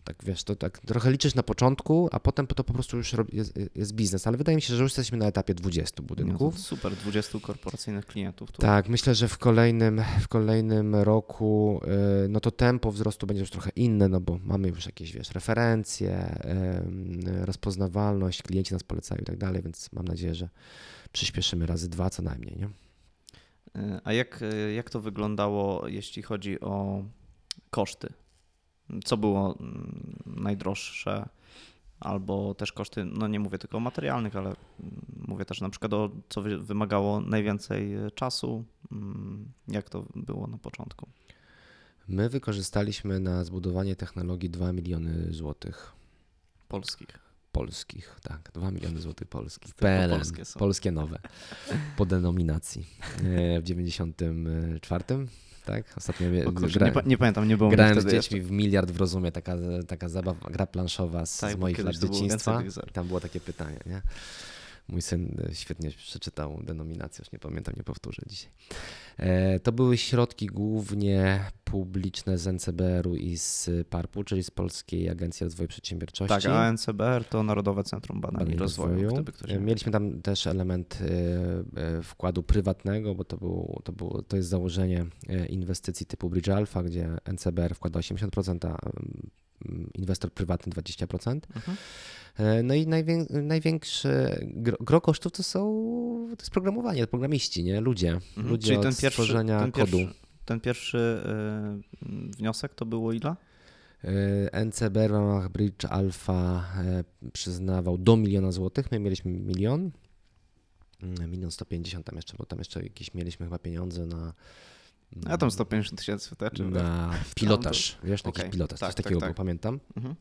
tak wiesz, to tak trochę liczysz na początku, a potem to po prostu już jest, jest biznes. Ale wydaje mi się, że już jesteśmy na etapie 20 budynków. No super, 20 korporacyjnych klientów. Tu. Tak, myślę, że w kolejnym, w kolejnym roku y, no to tempo wzrostu będzie już trochę inne, no bo mamy już jakieś, wiesz, referencje, rozpoznawalność, klienci nas polecają i tak dalej, więc mam nadzieję, że przyspieszymy razy dwa co najmniej, nie? A jak, jak to wyglądało, jeśli chodzi o koszty? Co było mm, najdroższe? Albo też koszty, no nie mówię tylko o materialnych, ale mm, mówię też na przykład o co wymagało najwięcej e, czasu. Mm, jak to było na początku? My wykorzystaliśmy na zbudowanie technologii 2 miliony złotych. Polskich polskich, tak, 2 miliony złotych polskich. PLN, polskie, są. polskie nowe, po denominacji. E, w 94 tak? Ostatnio kurczę, gra, nie, nie, pamiętam, nie było Grałem z dziećmi jeszcze. w miliard w rozumie, taka, taka zabawa, gra planszowa z, tak, z moich lat dzieciństwa. Tam było takie pytanie, nie? Mój syn e, świetnie przeczytał denominację, już nie pamiętam, nie powtórzę dzisiaj. E, to były środki głównie publiczne z NCBR-u i z PARP-u, czyli z Polskiej Agencji Rozwoju Przedsiębiorczości. Tak, a NCBR to Narodowe Centrum Badań i Rozwoju. Rozwoju. Mieliśmy tam też element e, wkładu prywatnego, bo to, był, to, było, to jest założenie inwestycji typu Bridge Alpha, gdzie NCBR wkłada 80%, a inwestor prywatny 20%. Mhm. E, no i najwię, największe gro, gro, kosztów to są to jest programowanie, programiści, nie? Ludzie. Mhm. Ludzie Czyli ten pierwszy, stworzenia ten kodu. Pierwszy, ten pierwszy yy, wniosek to było ile? E, NCB w ramach Bridge Alpha przyznawał do miliona złotych, my mieliśmy milion, mm, milion 150 tam jeszcze, bo tam jeszcze jakieś mieliśmy chyba pieniądze na a tam 150 tysięcy wystarczy. Na pilotaż, wiesz, taki okay. pilotaż, tak, coś takiego tak, tak. pamiętam. Mhm.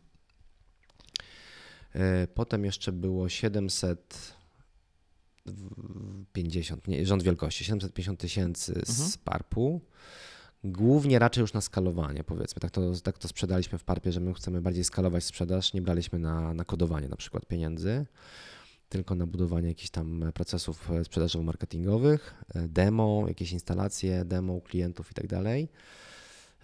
E, potem jeszcze było 750, nie, rząd wielkości, 750 tysięcy mhm. z PARP-u. Głównie raczej już na skalowanie, powiedzmy. Tak to, tak to sprzedaliśmy w PARP-ie, że my chcemy bardziej skalować sprzedaż. Nie braliśmy na, na kodowanie na przykład pieniędzy tylko na budowanie jakichś tam procesów sprzedażowo-marketingowych, e, demo, jakieś instalacje, demo klientów i tak dalej.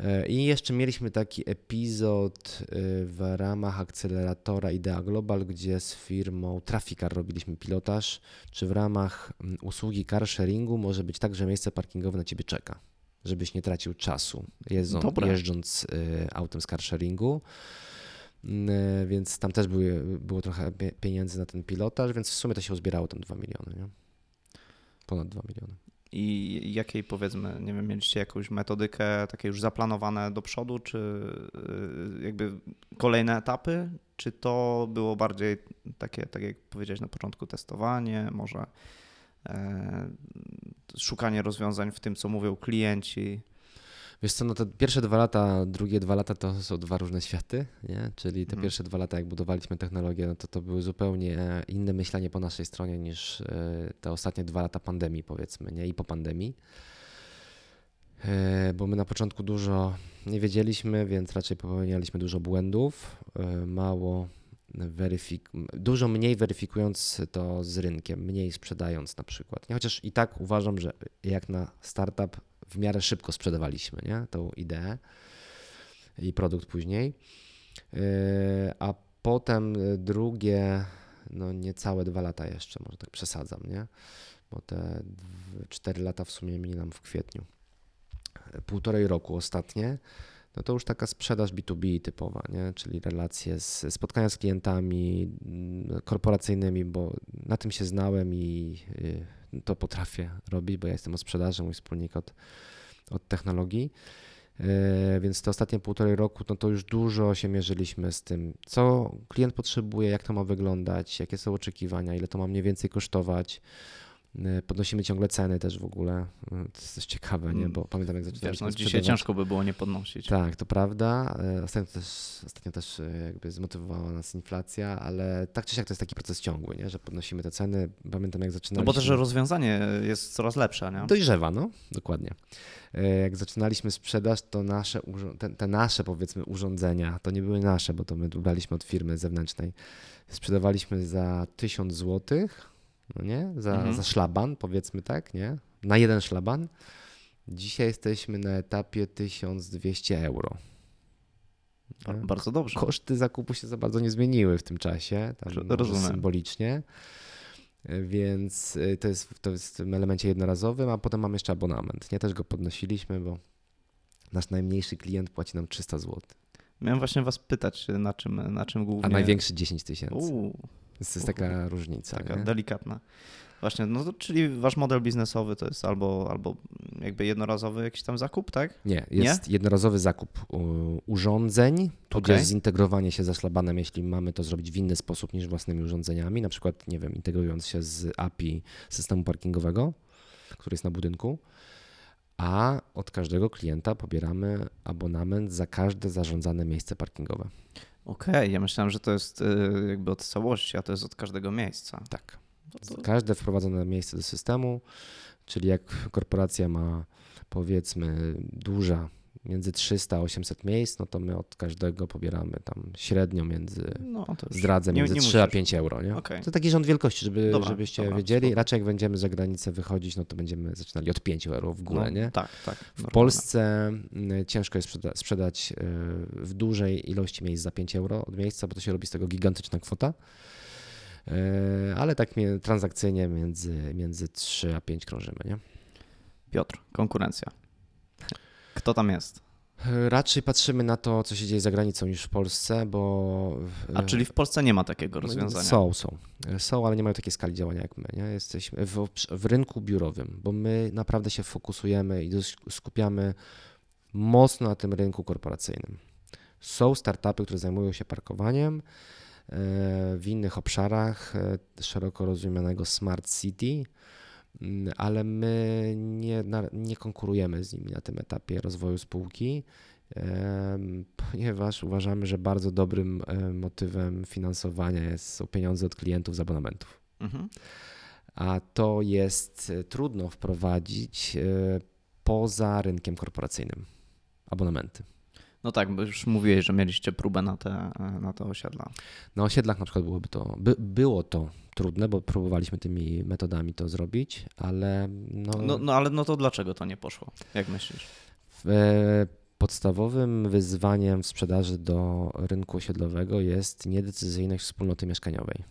E, I jeszcze mieliśmy taki epizod e, w ramach akceleratora Idea Global, gdzie z firmą Traficar robiliśmy pilotaż, czy w ramach usługi car sharingu może być tak, że miejsce parkingowe na ciebie czeka, żebyś nie tracił czasu jeżdżąc, jeżdżąc autem z car sharingu. E, więc tam też były, było trochę pieniędzy na ten pilotaż, więc w sumie to się uzbierało tam 2 miliony, nie? Ponad 2 miliony. I jakiej powiedzmy, nie wiem, mieliście jakąś metodykę takie już zaplanowane do przodu, czy y, jakby kolejne etapy, czy to było bardziej takie, tak jak powiedziałeś na początku, testowanie, może e, szukanie rozwiązań w tym, co mówią klienci? Wiesz co, no te pierwsze dwa lata, drugie dwa lata to są dwa różne światy, nie? Czyli te hmm. pierwsze dwa lata, jak budowaliśmy technologię, no to to były zupełnie inne myślenie po naszej stronie niż e, te ostatnie dwa lata pandemii, powiedzmy, nie? I po pandemii. E, bo my na początku dużo nie wiedzieliśmy, więc raczej popełnialiśmy dużo błędów, e, mało weryfik- dużo mniej weryfikując to z rynkiem, mniej sprzedając na przykład. Nie? Chociaż i tak uważam, że jak na startup w miarę szybko sprzedawaliśmy nie? tą ideę i produkt później. Yy, a potem drugie, no niecałe dwa lata jeszcze, może tak przesadzam, nie? Bo te cztery lata w sumie minęły nam w kwietniu. Półtorej roku ostatnie, no to już taka sprzedaż B2B typowa, nie? czyli relacje z spotkania z klientami mm, korporacyjnymi, bo na tym się znałem i y, to potrafię robić, bo ja jestem od sprzedaży, mój wspólnik od, od technologii. E, więc te ostatnie półtorej roku, no to już dużo się mierzyliśmy z tym, co klient potrzebuje, jak to ma wyglądać, jakie są oczekiwania, ile to ma mniej więcej kosztować. E, podnosimy ciągle ceny też w ogóle. E, to jest też ciekawe, nie? Mm. bo pamiętam jak Wiesz, no, Dzisiaj ciężko by było nie podnosić. Tak, to prawda. Ostatnio też, ostatnio też jakby zmotywowała nas inflacja, ale tak czy siak to jest taki proces ciągły, nie? że podnosimy te ceny. Pamiętam jak zaczynaliśmy. No bo też rozwiązanie jest coraz lepsze. Nie? Dojrzewa, no, dokładnie. Jak zaczynaliśmy sprzedaż, to nasze, te, te, nasze powiedzmy urządzenia, to nie były nasze, bo to my braliśmy od firmy zewnętrznej, sprzedawaliśmy za 1000 zł, no nie, za, mhm. za szlaban powiedzmy tak, nie, na jeden szlaban. Dzisiaj jesteśmy na etapie 1200 euro. Bardzo dobrze. Koszty zakupu się za bardzo nie zmieniły w tym czasie, Rozumiem. symbolicznie. Więc y, to jest, to jest w tym elemencie jednorazowym, a potem mam jeszcze abonament. Nie też go podnosiliśmy, bo nasz najmniejszy klient płaci nam 300 zł. Miałem właśnie was pytać, na czym, na czym głównie. A największy 10 tysięcy. To jest taka różnica. Taka nie? delikatna. Właśnie, no to, czyli wasz model biznesowy to jest albo, albo jakby jednorazowy jakiś tam zakup, tak? Nie, jest Nie? jednorazowy zakup urządzeń, tudzież okay. zintegrowanie się ze szlabanem, jeśli mamy to zrobić w inny sposób niż własnymi urządzeniami, na przykład, nie wiem, integrując się z API systemu parkingowego, który jest na budynku, a od każdego klienta pobieramy abonament za każde zarządzane miejsce parkingowe. Okej, okay, ja myślałem, że to jest y, jakby od całości, a to jest od każdego miejsca. Tak. No. Każde wprowadzone miejsce do systemu, czyli jak korporacja ma powiedzmy duża między 300 a 800 miejsc, no to my od każdego pobieramy tam średnio między, no, zdradzę, między nie, nie 3 musisz. a 5 euro. Nie? Okay. To taki rząd wielkości, żeby, dobra, żebyście dobra, wiedzieli. Raczej jak będziemy za granicę wychodzić, no to będziemy zaczynali od 5 euro w górę. No, nie? Tak, tak. W Polsce mm, ciężko jest sprzeda sprzedać y, w dużej ilości miejsc za 5 euro od miejsca, bo to się robi z tego gigantyczna kwota. E, ale tak transakcyjnie między, między 3 a 5 krążymy, nie? Piotr, konkurencja. Kto tam jest? Raczej patrzymy na to, co się dzieje za granicą niż w Polsce, bo. A czyli w Polsce nie ma takiego no, rozwiązania? Są, są. Są, ale nie mają takiej skali działania jak my. Nie? Jesteśmy w, w rynku biurowym, bo my naprawdę się fokusujemy i skupiamy mocno na tym rynku korporacyjnym. Są startupy, które zajmują się parkowaniem E, w innych obszarach e, szeroko rozumianego Smart City, ale my nie, nie konkurujemy z nimi na tym etapie rozwoju spółki, ponieważ uważamy, że bardzo dobrym e, motywem finansowania jest, są pieniądze od klientów z abonamentów. Mhm. A to jest trudno wprowadzić poza rynkiem korporacyjnym abonamenty. No tak, bo już mówiłeś, że mieliście próbę na te, na te osiedla. Na osiedlach na przykład byłoby to, by, było to trudne, bo próbowaliśmy tymi metodami to zrobić, ale no... No, no ale no to dlaczego to nie poszło? Jak myślisz? W, podstawowym wyzwaniem w sprzedaży do rynku osiedlowego jest niedecyzyjność wspólnoty mieszkaniowej.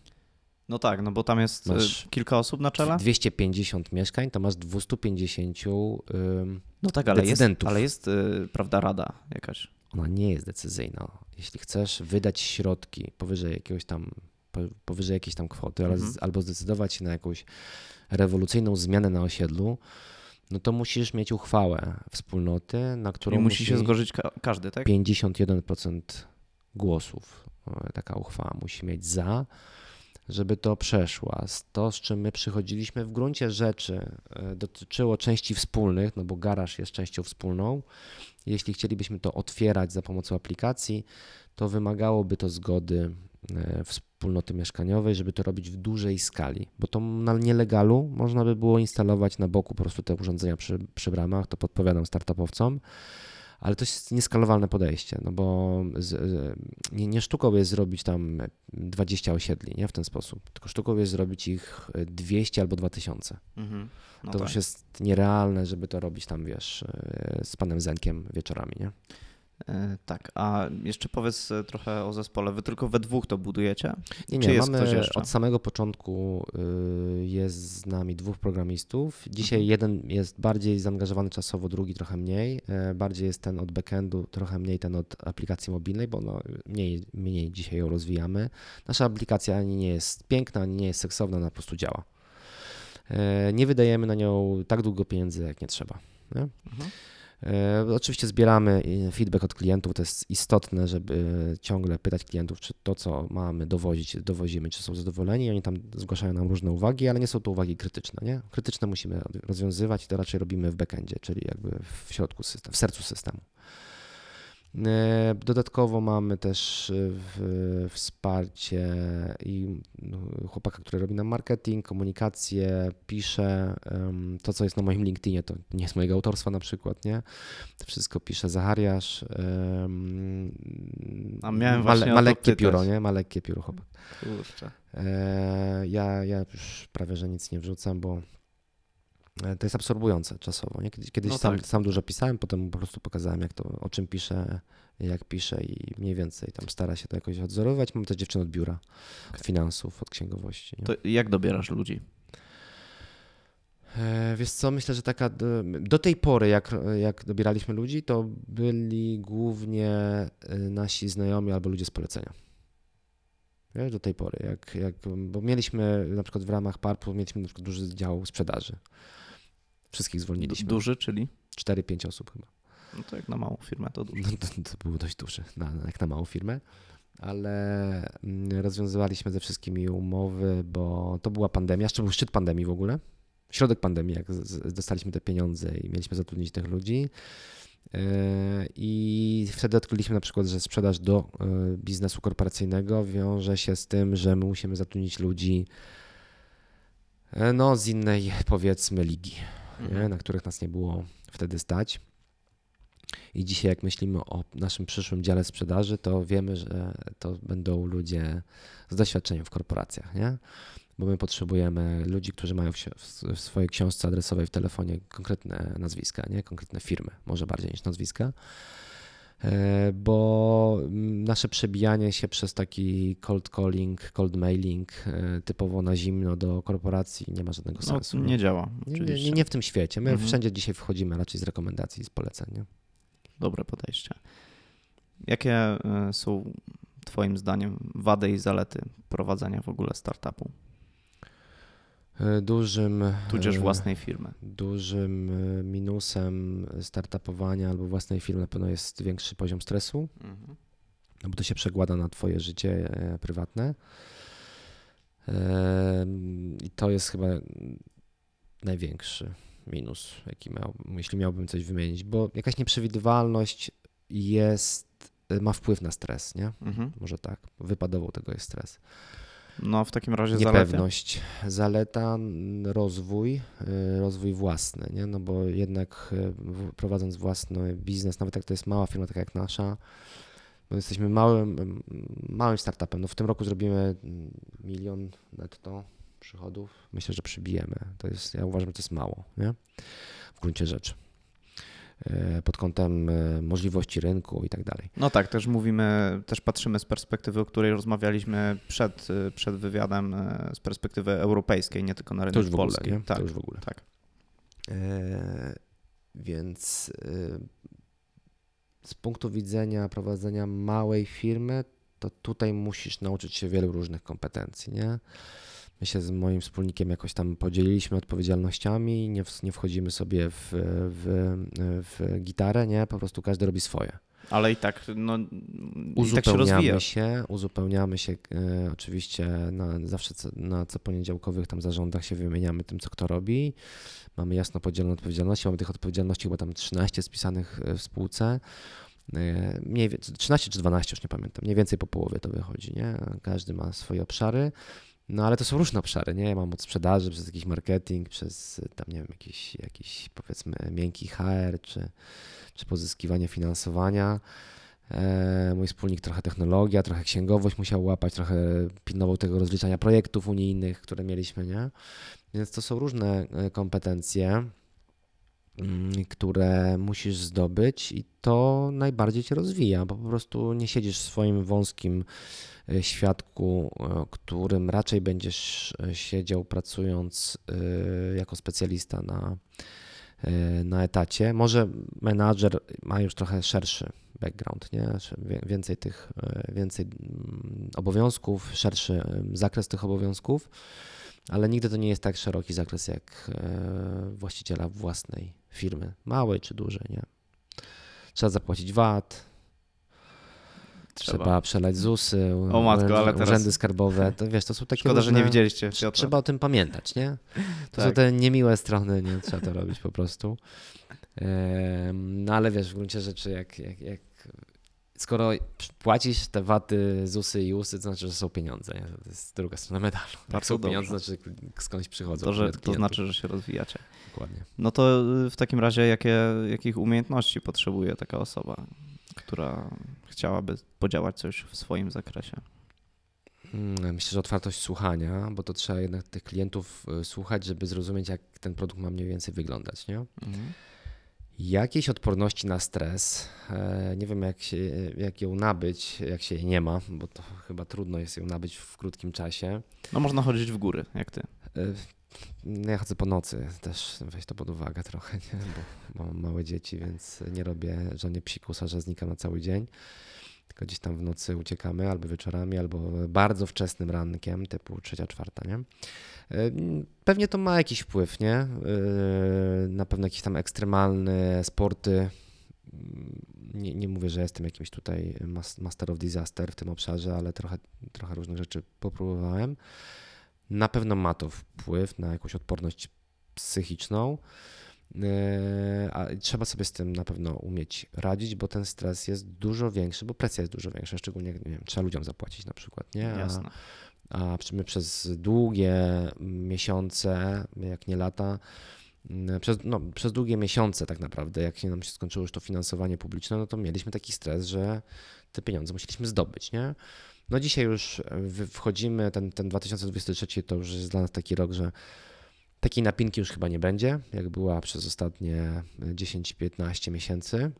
No tak, no bo tam jest y, masz kilka osób na czele. 250 mieszkań, to masz 250 No tak, ale decydentów. jest, ale jest, y, prawda, rada jakaś ona nie jest decyzyjna. Jeśli chcesz wydać środki powyżej jakiegoś tam, powyżej jakiejś tam kwoty, mhm. albo zdecydować się na jakąś rewolucyjną zmianę na osiedlu, no to musisz mieć uchwałę wspólnoty, na którą I musi się zgodzić ka każdy, tak? 51% głosów taka uchwała musi mieć za, żeby to przeszło. To, z czym my przychodziliśmy w gruncie rzeczy, e, dotyczyło części wspólnych, no bo garaż jest częścią wspólną, jeśli chcielibyśmy to otwierać za pomocą aplikacji, to wymagałoby to zgody e, wspólnoty mieszkaniowej, żeby to robić w dużej skali, bo to na nielegalu można by było instalować na boku po prostu te urządzenia przy, przy bramach, to podpowiadam startupowcom, ale to jest nieskalowalne podejście, no bo z, nie, nie sztuką jest zrobić tam 20 osiedli, nie w ten sposób, tylko sztuką jest zrobić ich 200 albo 2000. Mhm. No to tak. już jest nierealne, żeby to robić tam, wiesz, z panem Zenkiem wieczorami, nie? E, tak, a jeszcze powiedz e, trochę o zespole. Wy tylko we dwóch to budujecie? Nie, nie, Czy jest mamy ktoś jeszcze? od samego początku y, jest z nami dwóch programistów. Dzisiaj mhm. jeden jest bardziej zaangażowany czasowo, drugi trochę mniej. E, bardziej jest ten od backendu, trochę mniej ten od aplikacji mobilnej, bo no, mniej, mniej dzisiaj ją rozwijamy. Nasza aplikacja ani nie jest piękna, ani nie jest seksowna, ona po prostu działa. Nie wydajemy na nią tak długo pieniędzy, jak nie trzeba. Nie? Mhm. E, oczywiście zbieramy feedback od klientów, to jest istotne, żeby ciągle pytać klientów, czy to, co mamy dowozić, dowozimy, czy są zadowoleni. Oni tam zgłaszają nam różne uwagi, ale nie są to uwagi krytyczne. Nie? Krytyczne musimy rozwiązywać i to raczej robimy w backendzie, czyli jakby w środku systemu, w sercu systemu. E, dodatkowo mamy też e, wsparcie i no, chłopaka, który robi nam marketing, komunikację, pisze. To, co jest na moim LinkedInie, to nie jest mojego autorstwa na przykład, nie? To wszystko pisze Zachariasz. A miałem ma, ma lekkie pióro, nie? Ma lekkie pióro chłopak. Kurczę. E, ja, ja już prawie, że nic nie wrzucam, bo to jest absorbujące czasowo. Nie? Kiedyś, no sam, tak. sam dużo pisałem, potem po prostu pokazałem, jak to, o czym piszę, jak piszę i mniej więcej tam stara się to jakoś odzorować. Mam też dziewczynę od biura, okay. od finansów, od księgowości. Nie? To jak dobierasz ludzi? E, wiesz co, myślę, że taka do, do, tej pory, jak, jak dobieraliśmy ludzi, to byli głównie e, nasi znajomi albo ludzie z polecenia. Wiesz, do tej pory, jak, jak, bo mieliśmy na przykład w ramach PARP-u mieliśmy na przykład duży dział sprzedaży. Wszystkich zwolniliśmy. Duży, czyli? 4-5 osób chyba. No to jak na małą firmę to duży. No, to, to było dość duży, na, jak na małą firmę. Ale mm, rozwiązywaliśmy ze wszystkimi umowy, bo to była pandemia, jeszcze był szczyt pandemii w ogóle. Środek pandemii, jak dostaliśmy te pieniądze i mieliśmy zatrudnić tych ludzi. E, I wtedy odkryliśmy na przykład, że sprzedaż do e, biznesu korporacyjnego wiąże się z tym, że my musimy zatrudnić ludzi e, no, z innej, powiedzmy, ligi mhm. na których nas nie było wtedy stać. I dzisiaj, jak myślimy o naszym przyszłym dziale sprzedaży, to wiemy, że to będą ludzie z doświadczeniem w korporacjach, nie? Bo my potrzebujemy ludzi, którzy mają w, swojej książce adresowej w telefonie konkretne nazwiska, nie? Konkretne firmy, może bardziej niż nazwiska bo nasze przebijanie się przez taki cold calling, cold mailing e, typowo na zimno do korporacji nie ma żadnego no, sensu. No, nie działa. Nie, nie, nie, w tym świecie. My mhm. wszędzie dzisiaj wchodzimy raczej z rekomendacji, z poleceń. Nie? Dobre podejście. Jakie e, są Twoim zdaniem wady i zalety prowadzenia w ogóle startupu? E, dużym. Tudzież e, własnej firmy. Dużym e, minusem startupowania albo własnej firmy na pewno jest większy poziom stresu, mhm. no bo to się przekłada na Twoje życie prywatne. I to jest chyba największy minus, jaki miał, jeśli miałbym coś wymienić, bo jakaś nieprzewidywalność jest, ma wpływ na stres, nie? Mhm. Może tak, wypadował tego jest stres. No w takim razie niepewność. Zaleta, rozwój, y, rozwój własny, nie? no bo jednak y, prowadząc własny biznes, nawet jak to jest mała firma, taka jak nasza, bo jesteśmy małym, małym startupem. No w tym roku zrobimy milion netto przychodów. Myślę, że przybijemy. To jest, ja uważam, że to jest mało, nie? W gruncie rzeczy. E, pod kątem e, możliwości rynku i tak dalej. No tak, też mówimy, też patrzymy z perspektywy, o której rozmawialiśmy przed, e, przed wywiadem, z perspektywy europejskiej, nie tylko na rynku to w ogóle, polskim. Tak, to już w ogóle. Tak. E, więc e, z punktu widzenia prowadzenia małej firmy, to tutaj musisz nauczyć się wielu różnych kompetencji, nie? My się z moim wspólnikiem jakoś tam podzieliliśmy odpowiedzialnościami, nie, w, nie wchodzimy sobie w, w, w gitarę, nie? Po prostu każdy robi swoje. Ale i tak, no, uzupełniamy tak się, się, uzupełniamy się e, oczywiście na, zawsze co, na co poniedziałkowych tam zarządach się wymieniamy tym, co kto robi. Mamy jasno podzielone odpowiedzialności, mamy tych odpowiedzialności chyba tam 13 spisanych e, w spółce. E, mniej więcej, 13 czy 12, już nie pamiętam, mniej więcej po połowie to wychodzi, nie? Każdy ma swoje obszary. No ale to są różne obszary, nie? Ja mam od sprzedaży przez jakiś marketing, przez tam, nie wiem, jakiś, jakiś powiedzmy miękki HR, czy, czy pozyskiwanie finansowania. E, mój wspólnik trochę technologia, trochę księgowość musiał łapać, trochę pilnował tego rozliczania projektów unijnych, które mieliśmy, nie? Więc to są różne e, kompetencje. Mm, które musisz zdobyć i to najbardziej cię rozwija, bo po prostu nie siedzisz w swoim wąskim e, świadku, e, którym raczej będziesz e, siedział pracując jako specjalista na, na etacie. Może menadżer ma już trochę szerszy background, nie? więcej tych, więcej mm, obowiązków, szerszy zakres tych obowiązków ale nigdy to nie jest tak szeroki zakres jak właściciela własnej firmy, małej czy dużej, nie? Trzeba zapłacić VAT, trzeba, trzeba przelać ZUSy, o matko, ale teraz... urzędy skarbowe, to wiesz, to są takie Szkoda, różne... że nie widzieliście Piotra. Trzeba o tym pamiętać, nie? To tak. są te niemiłe strony, nie? Trzeba to robić po prostu. No ale wiesz, w gruncie rzeczy, jak, jak, jak skoro płacisz te waty, ZUSy i USy, to znaczy, że są pieniądze. Nie? To jest druga strona medalu. Jak są dobrze. pieniądze, to znaczy skądś przychodzą. To, że, to znaczy, że się rozwijacie. Dokładnie. No to y, w takim razie jakie, jakich umiejętności potrzebuje taka osoba, która chciałaby podziałać coś w swoim zakresie? Hmm, myślę, że otwartość słuchania, bo to trzeba jednak tych klientów y, słuchać, żeby zrozumieć, jak ten produkt ma mniej więcej wyglądać. Nie? Mhm jakiejś odporności na stres. E, nie wiem, jak, się, jak ją nabyć, jak się jej nie ma, bo to chyba trudno jest ją nabyć w krótkim czasie. No można chodzić w góry, jak ty. E, no ja chodzę po nocy, też weź to pod uwagę trochę, nie? Bo, mam małe dzieci, więc nie robię żadnej psikusa, że znikam na cały dzień. Tylko gdzieś tam w nocy uciekamy, albo wieczorami, albo bardzo wczesnym rankiem, typu trzecia, czwarta, nie? Pewnie to ma jakiś wpływ, nie? Yy, na pewno jakieś tam ekstremalne sporty. Nie, nie mówię, że jestem jakimś tutaj master of disaster w tym obszarze, ale trochę, trochę różnych rzeczy popróbowałem. Na pewno ma to wpływ na jakąś odporność psychiczną. Yy, a trzeba sobie z tym na pewno umieć radzić, bo ten stres jest dużo większy, bo presja jest dużo większa, szczególnie nie wiem, trzeba ludziom zapłacić na przykład, nie? A, Jasne a my przez długie miesiące, jak nie lata, mm, przez, no, przez długie miesiące tak naprawdę, jak się nam się skończyło już to finansowanie publiczne, no to mieliśmy taki stres, że te pieniądze musieliśmy zdobyć, nie? No dzisiaj już wchodzimy, ten, ten 2023 to już jest dla nas taki rok, że takiej napinki już chyba nie będzie, jak była przez ostatnie 10-15 miesięcy.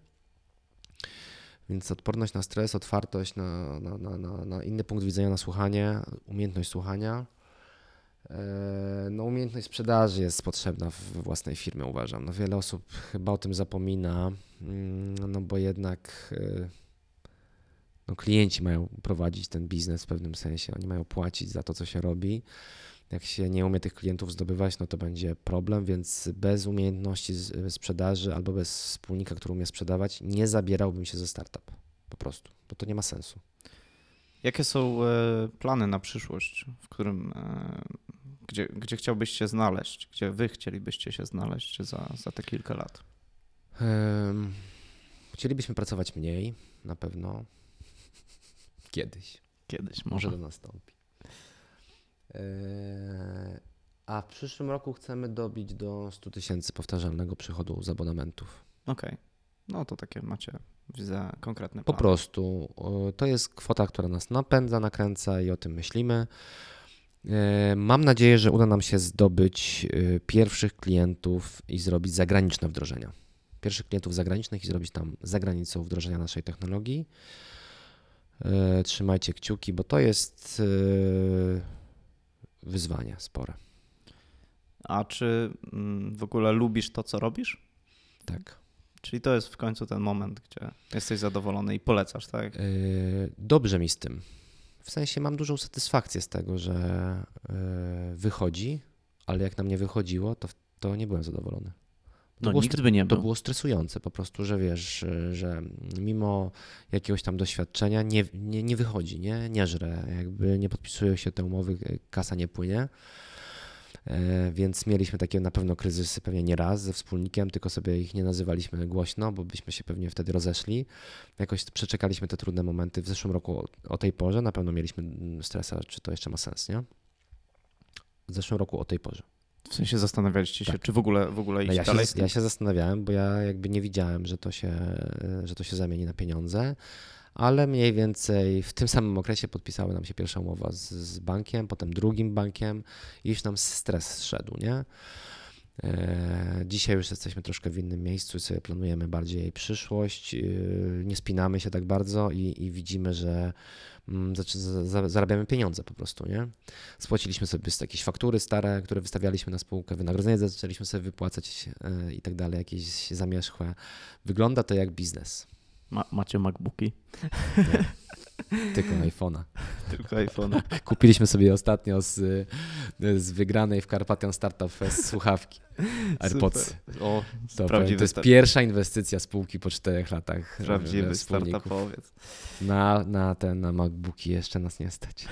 Więc odporność na stres, otwartość na, na, na, na, inny punkt widzenia, na słuchanie, umiejętność słuchania. E, no, umiejętność sprzedaży jest potrzebna w własnej firmie, uważam. No, wiele osób chyba o tym zapomina, mm, no bo jednak e, no, klienci mają prowadzić ten biznes w pewnym sensie, oni mają płacić za to, co się robi jak się nie umie tych klientów zdobywać, no to będzie problem, więc bez umiejętności sprzedaży albo bez wspólnika, który umie sprzedawać, nie zabierałbym się ze startup. Po prostu, bo to nie ma sensu. Jakie są e, plany na przyszłość, w którym, e, gdzie, gdzie chciałbyś się znaleźć, gdzie wy chcielibyście się znaleźć za, za te kilka lat? Um, chcielibyśmy pracować mniej, na pewno. Kiedyś. Kiedyś może. Może to nastąpi. Yy, a w przyszłym roku chcemy dobić do 100 tysięcy powtarzalnego przychodu z abonamentów. Okej. Okay. No to takie macie za konkretne plany. Po prostu to jest kwota, która nas napędza, nakręca i o tym myślimy. Yy, mam nadzieję, że uda nam się zdobyć yy, pierwszych klientów i zrobić zagraniczne wdrożenia. Pierwszych klientów zagranicznych i zrobić tam za granicą wdrożenia naszej technologii. Trzymajcie kciuki, bo to jest wyzwania spore. A czy mm, w ogóle lubisz to, co robisz? Tak. Czyli to jest w końcu ten moment, gdzie jesteś zadowolony i polecasz, tak? E, dobrze mi z tym. W sensie mam dużą satysfakcję z tego, że e, wychodzi, ale jak nam nie wychodziło, to, to nie byłem zadowolony. To no, było, nikt by nie był. To było stresujące po prostu, że wiesz, że mimo jakiegoś tam doświadczenia nie, nie, nie wychodzi, nie, nie żre, jakby nie podpisują się te umowy, kasa nie płynie. E, więc mieliśmy takie na pewno kryzysy pewnie nie raz ze wspólnikiem, tylko sobie ich nie nazywaliśmy głośno, bo byśmy się pewnie wtedy rozeszli. Jakoś przeczekaliśmy te trudne momenty. W zeszłym roku o tej porze na pewno mieliśmy stresa, czy to jeszcze ma sens, nie? W zeszłym roku o tej porze. W sensie zastanawialiście się, tak. czy w ogóle, w ogóle iść no ja dalej? Się, ja się zastanawiałem, bo ja jakby nie widziałem, że to się, że to się zamieni na pieniądze, ale mniej więcej w tym samym okresie podpisały nam się pierwsza umowa z, z bankiem, potem drugim bankiem i już nam stres szedł, nie? E, dzisiaj już jesteśmy troszkę w innym miejscu sobie planujemy bardziej przyszłość. E, nie spinamy się tak bardzo i, i widzimy, że zarabiamy pieniądze po prostu, nie? Spłaciliśmy sobie jakieś faktury stare, które wystawialiśmy na spółkę, wynagrodzenie zaczęliśmy sobie wypłacać e, i tak dalej, jakieś zamierzchłe. Wygląda to jak biznes. Ma, macie MacBooki? Nie. Tylko iPhone'a. Tylko iPhone'a. Kupiliśmy sobie ostatnio z, z wygranej w Carpathian Startup Fest słuchawki. AirPods. O, to, to jest pierwsza inwestycja spółki po czterech latach. Prawdziwy startupowiec. Na, na te na MacBooki jeszcze nas nie stać.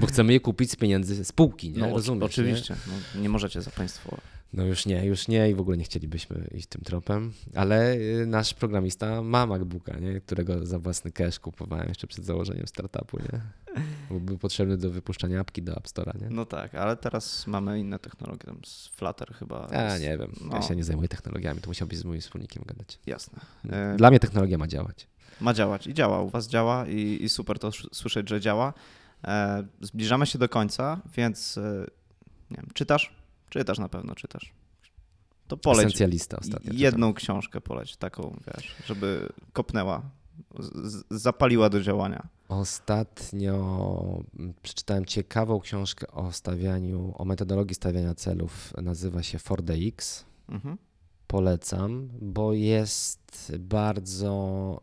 Bo chcemy je kupić z pieniędzy spółki, nie? No, Rozumiesz, oczywiście. Nie? No, nie możecie za państwo no już nie, już nie i w ogóle nie chcielibyśmy iść tym tropem, ale y, nasz programista ma MacBooka, nie? którego za własny cash kupowałem jeszcze przed założeniem startupu, nie? Był potrzebny do wypuszczania apki do App Store'a, nie? No tak, ale teraz mamy inne technologie, tam z Flutter chyba. Ja jest, nie wiem, no. ja się nie zajmuję technologiami, to musiałbyś z moim wspólnikiem gadać. Jasne. E, Dla mnie technologia ma działać. Ma działać i działa, u Was działa i, i super to słyszeć, że działa. E, zbliżamy się do końca, więc e, nie wiem, czytasz? Czytasz na pewno, czytasz. To poleć. Esencjalista ostatnio. Jedną czytam. książkę poleć, taką, wiesz, żeby kopnęła, zapaliła do działania. Ostatnio przeczytałem ciekawą książkę o stawianiu, o metodologii stawiania celów. Nazywa się 4DX. Mhm. Polecam, bo jest bardzo,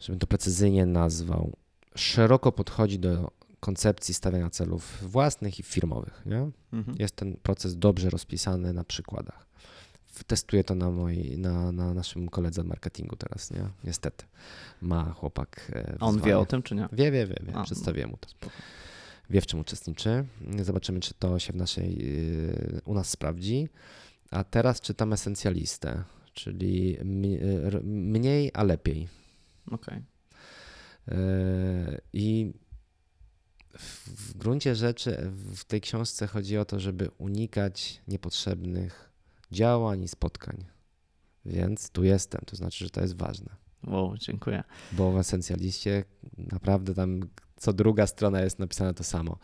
żebym to precyzyjnie nazwał, szeroko podchodzi do koncepcji stawiania celów własnych i firmowych. Nie? Mhm. Jest ten proces dobrze rozpisany na przykładach. Testuję to na, moi, na, na naszym koledze od marketingu teraz, nie? Niestety. Ma chłopak. E, A on wie o tym, czy nie? Wie, wie, wie. wie. A, Przedstawiłem mu to. Spoko. Wie, w czym uczestniczy. Zobaczymy, czy to się w naszej, e, u nas sprawdzi. A teraz czytam esencjalistę, czyli e, mniej, a lepiej. Okej. Okay. I w gruncie rzeczy w tej książce chodzi o to, żeby unikać niepotrzebnych działań i spotkań. Więc tu jestem, to znaczy, że to jest ważne. Wow, dziękuję. Bo w esencjaliście naprawdę tam co druga strona jest napisane to samo.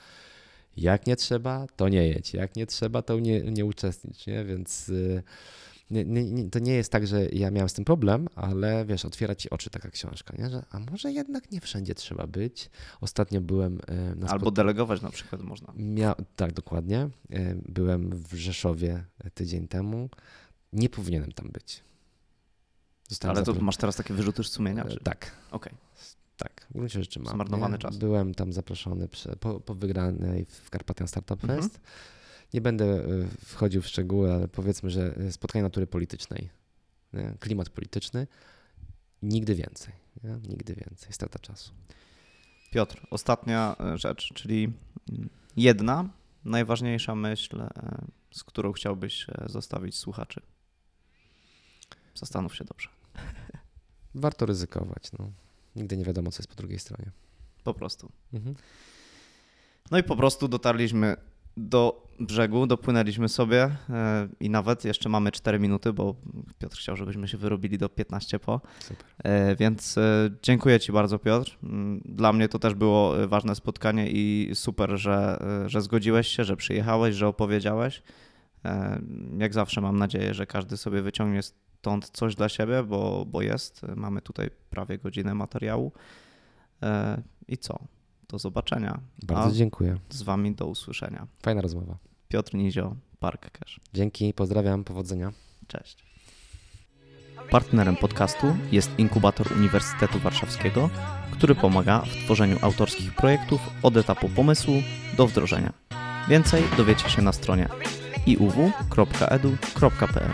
Jak nie trzeba, to nie jedź. Jak nie trzeba, to nie, nie uczestnicz. Nie? Więc. Yy, nie, nie, to nie jest tak, że ja miałem z tym problem, ale wiesz, otwiera ci oczy taka książka, nie? że a może jednak nie wszędzie trzeba być. Ostatnio byłem e, na Albo delegować na przykład można. Mia... Tak, dokładnie. E, byłem w Rzeszowie tydzień temu. Nie powinienem tam być. Zostałem ale to zapro... masz teraz takie wyrzuty sumienia? Czy... Tak. Okej. Okay. Tak, w gruncie rzeczy mam. Zmarnowany czas. Byłem tam zaproszony przy, po, po wygranej w Carpathian Startup mhm. Nie będę e, wchodził w szczegóły, ale powiedzmy, że e, spotkanie natury politycznej, nie? klimat polityczny, nigdy więcej. Nie? Nigdy więcej. Strata czasu. Piotr, ostatnia e, rzecz, czyli mm, jedna najważniejsza myśl, z którą chciałbyś zostawić słuchaczy. Zastanów się dobrze. Warto ryzykować. No. Nigdy nie wiadomo, co jest po drugiej stronie. Po prostu. Mhm. No i po prostu dotarliśmy do brzegu, dopłynęliśmy sobie e, i nawet jeszcze mamy 4 minuty, bo Piotr chciał, żebyśmy się wyrobili do 15 po. Super. E, więc e, dziękuję Ci bardzo, Piotr. Mm, dla mnie to też było ważne spotkanie i super, że, że zgodziłeś się, że przyjechałeś, że opowiedziałeś. Jak zawsze mam nadzieję, że każdy sobie wyciągnie stąd coś dla siebie, bo, bo jest. Mamy tutaj prawie godzinę materiału. I co? Do zobaczenia. Bardzo A dziękuję. Z Wami do usłyszenia. Fajna rozmowa. Piotr Nizio, Park Cash. Dzięki, pozdrawiam, powodzenia. Cześć. Partnerem podcastu jest inkubator Uniwersytetu Warszawskiego, który pomaga w tworzeniu autorskich projektów od etapu pomysłu do wdrożenia. Więcej dowiecie się na stronie iuw.edu.pl.